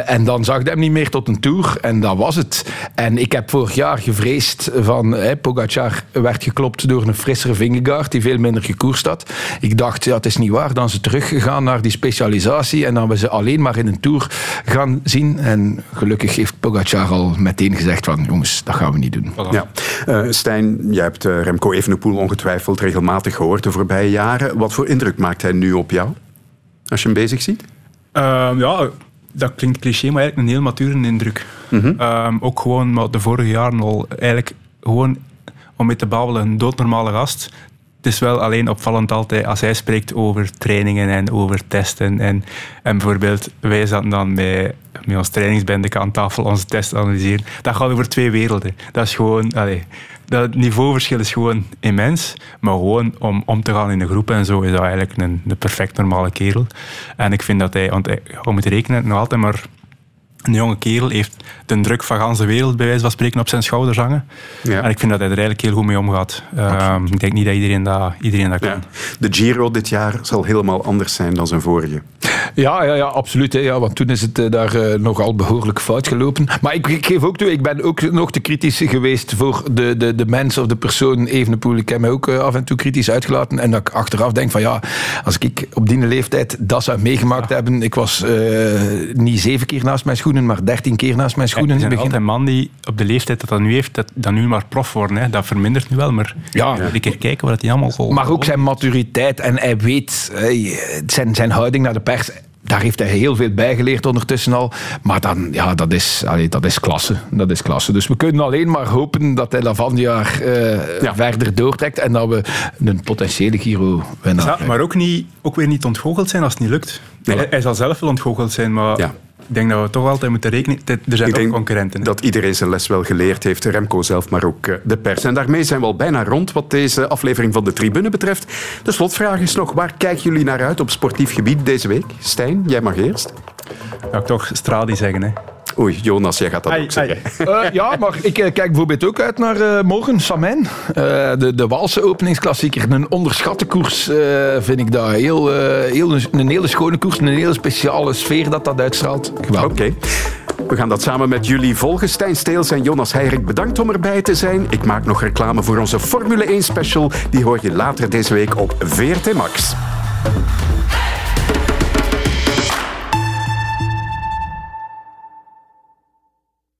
En dan zag ik hem niet meer tot een Tour en dat was het. En ik heb vorig jaar gevreesd van... eh, Pogacar werd geklopt door een frissere Vingegaard die veel minder gekoerst had. Ik dacht, ja, het is niet waar. Dan ze teruggegaan naar die specialisatie en dan we ze alleen maar in een Tour gaan zien. En gelukkig heeft Pogacar al meteen gezegd van jongens, dat gaan we niet doen. Ja. Eh, Stijn, jij hebt eh, Remco Evenepoel ongetwijfeld regelmatig gehoord de voorbije jaren. Wat voor indruk maakt hij nu op jou? Als je hem bezig ziet? Ehm, ja, dat klinkt cliché, maar eigenlijk een heel mature indruk. Ehm, ook gewoon maar de vorige jaren al eigenlijk gewoon om mee te babbelen, een doodnormale gast. Het is wel alleen opvallend altijd als hij spreekt over trainingen en over testen. En, en bijvoorbeeld, wij zaten dan met, met ons trainingsbende aan tafel onze test analyseren. Dat gaat over twee werelden. Dat is gewoon, allee, dat niveauverschil is gewoon immens. Maar gewoon om om te gaan in de groep en zo is dat eigenlijk een, een perfect normale kerel. En ik vind dat hij, want hij, moet rekenen, nog altijd maar een jonge kerel heeft de druk van de hele wereld bij wijze van spreken op zijn schouders hangen. Ja. En ik vind dat hij er eigenlijk heel goed mee omgaat. Ehm, ik denk niet dat iedereen dat, iedereen dat kan. Ja. De Giro dit jaar zal helemaal anders zijn dan zijn vorige. Ja, ja, ja absoluut. Hè, ja, want toen is het eh, daar eh, nogal behoorlijk fout gelopen. Maar ik, ik geef ook toe, ik ben ook nog te kritisch geweest voor de, de, de mens of de persoon Evenepoel. Ik heb mij ook eh, af en toe kritisch uitgelaten. En dat ik achteraf denk van ja, als ik op die leeftijd dat zou meegemaakt hebben. Ik was niet zeven keer naast mijn schoenen, maar dertien keer naast mijn schoenen Er in zijn begin. altijd man die op de leeftijd dat dat nu heeft, dat, dat nu maar prof worden. Hè. Dat vermindert nu wel, maar Ja. een keer kijken wat hij allemaal vol. Maar ook zijn maturiteit en hij weet, zijn, zijn houding naar de pers. Daar heeft hij heel veel bijgeleerd ondertussen al. Maar dan, ja, dat is, allee, dat is klasse. Dat is klasse. Dus we kunnen alleen maar hopen dat hij dat van jaar eh, verder doortrekt en dat we een potentiële Giro-winnaar Ja, maar ook, niet, ook weer niet ontgoocheld zijn als het niet lukt. Hij, hij zal zelf wel ontgoocheld zijn, maar ik denk dat we toch altijd moeten rekenen. Er zijn Ik ook concurrenten. hè. dat iedereen zijn les wel geleerd heeft. Remco zelf, maar ook eh, de pers. En daarmee zijn we al bijna rond wat deze aflevering van de tribune betreft. De slotvraag is nog, waar kijken jullie naar uit op sportief gebied deze week? Stijn, jij mag eerst. Zou ik toch Stradi zeggen, hè? Oei, Jonas, jij gaat dat ook zeggen. Eh, ja, maar ik eh, kijk bijvoorbeeld ook uit naar eh, morgen, Samijn. Eh, de, de Waalse openingsklassieker. Een onderschatte koers vind ik dat. Heel, heel, een hele schone koers, een hele speciale sfeer dat dat uitstraalt. Oké. We gaan dat samen met jullie volgen. Stijn Steels en Jonas Heirik, bedankt om erbij te zijn. Ik maak nog reclame voor onze Formule 1 special. Die hoor je later deze week op VRT Max.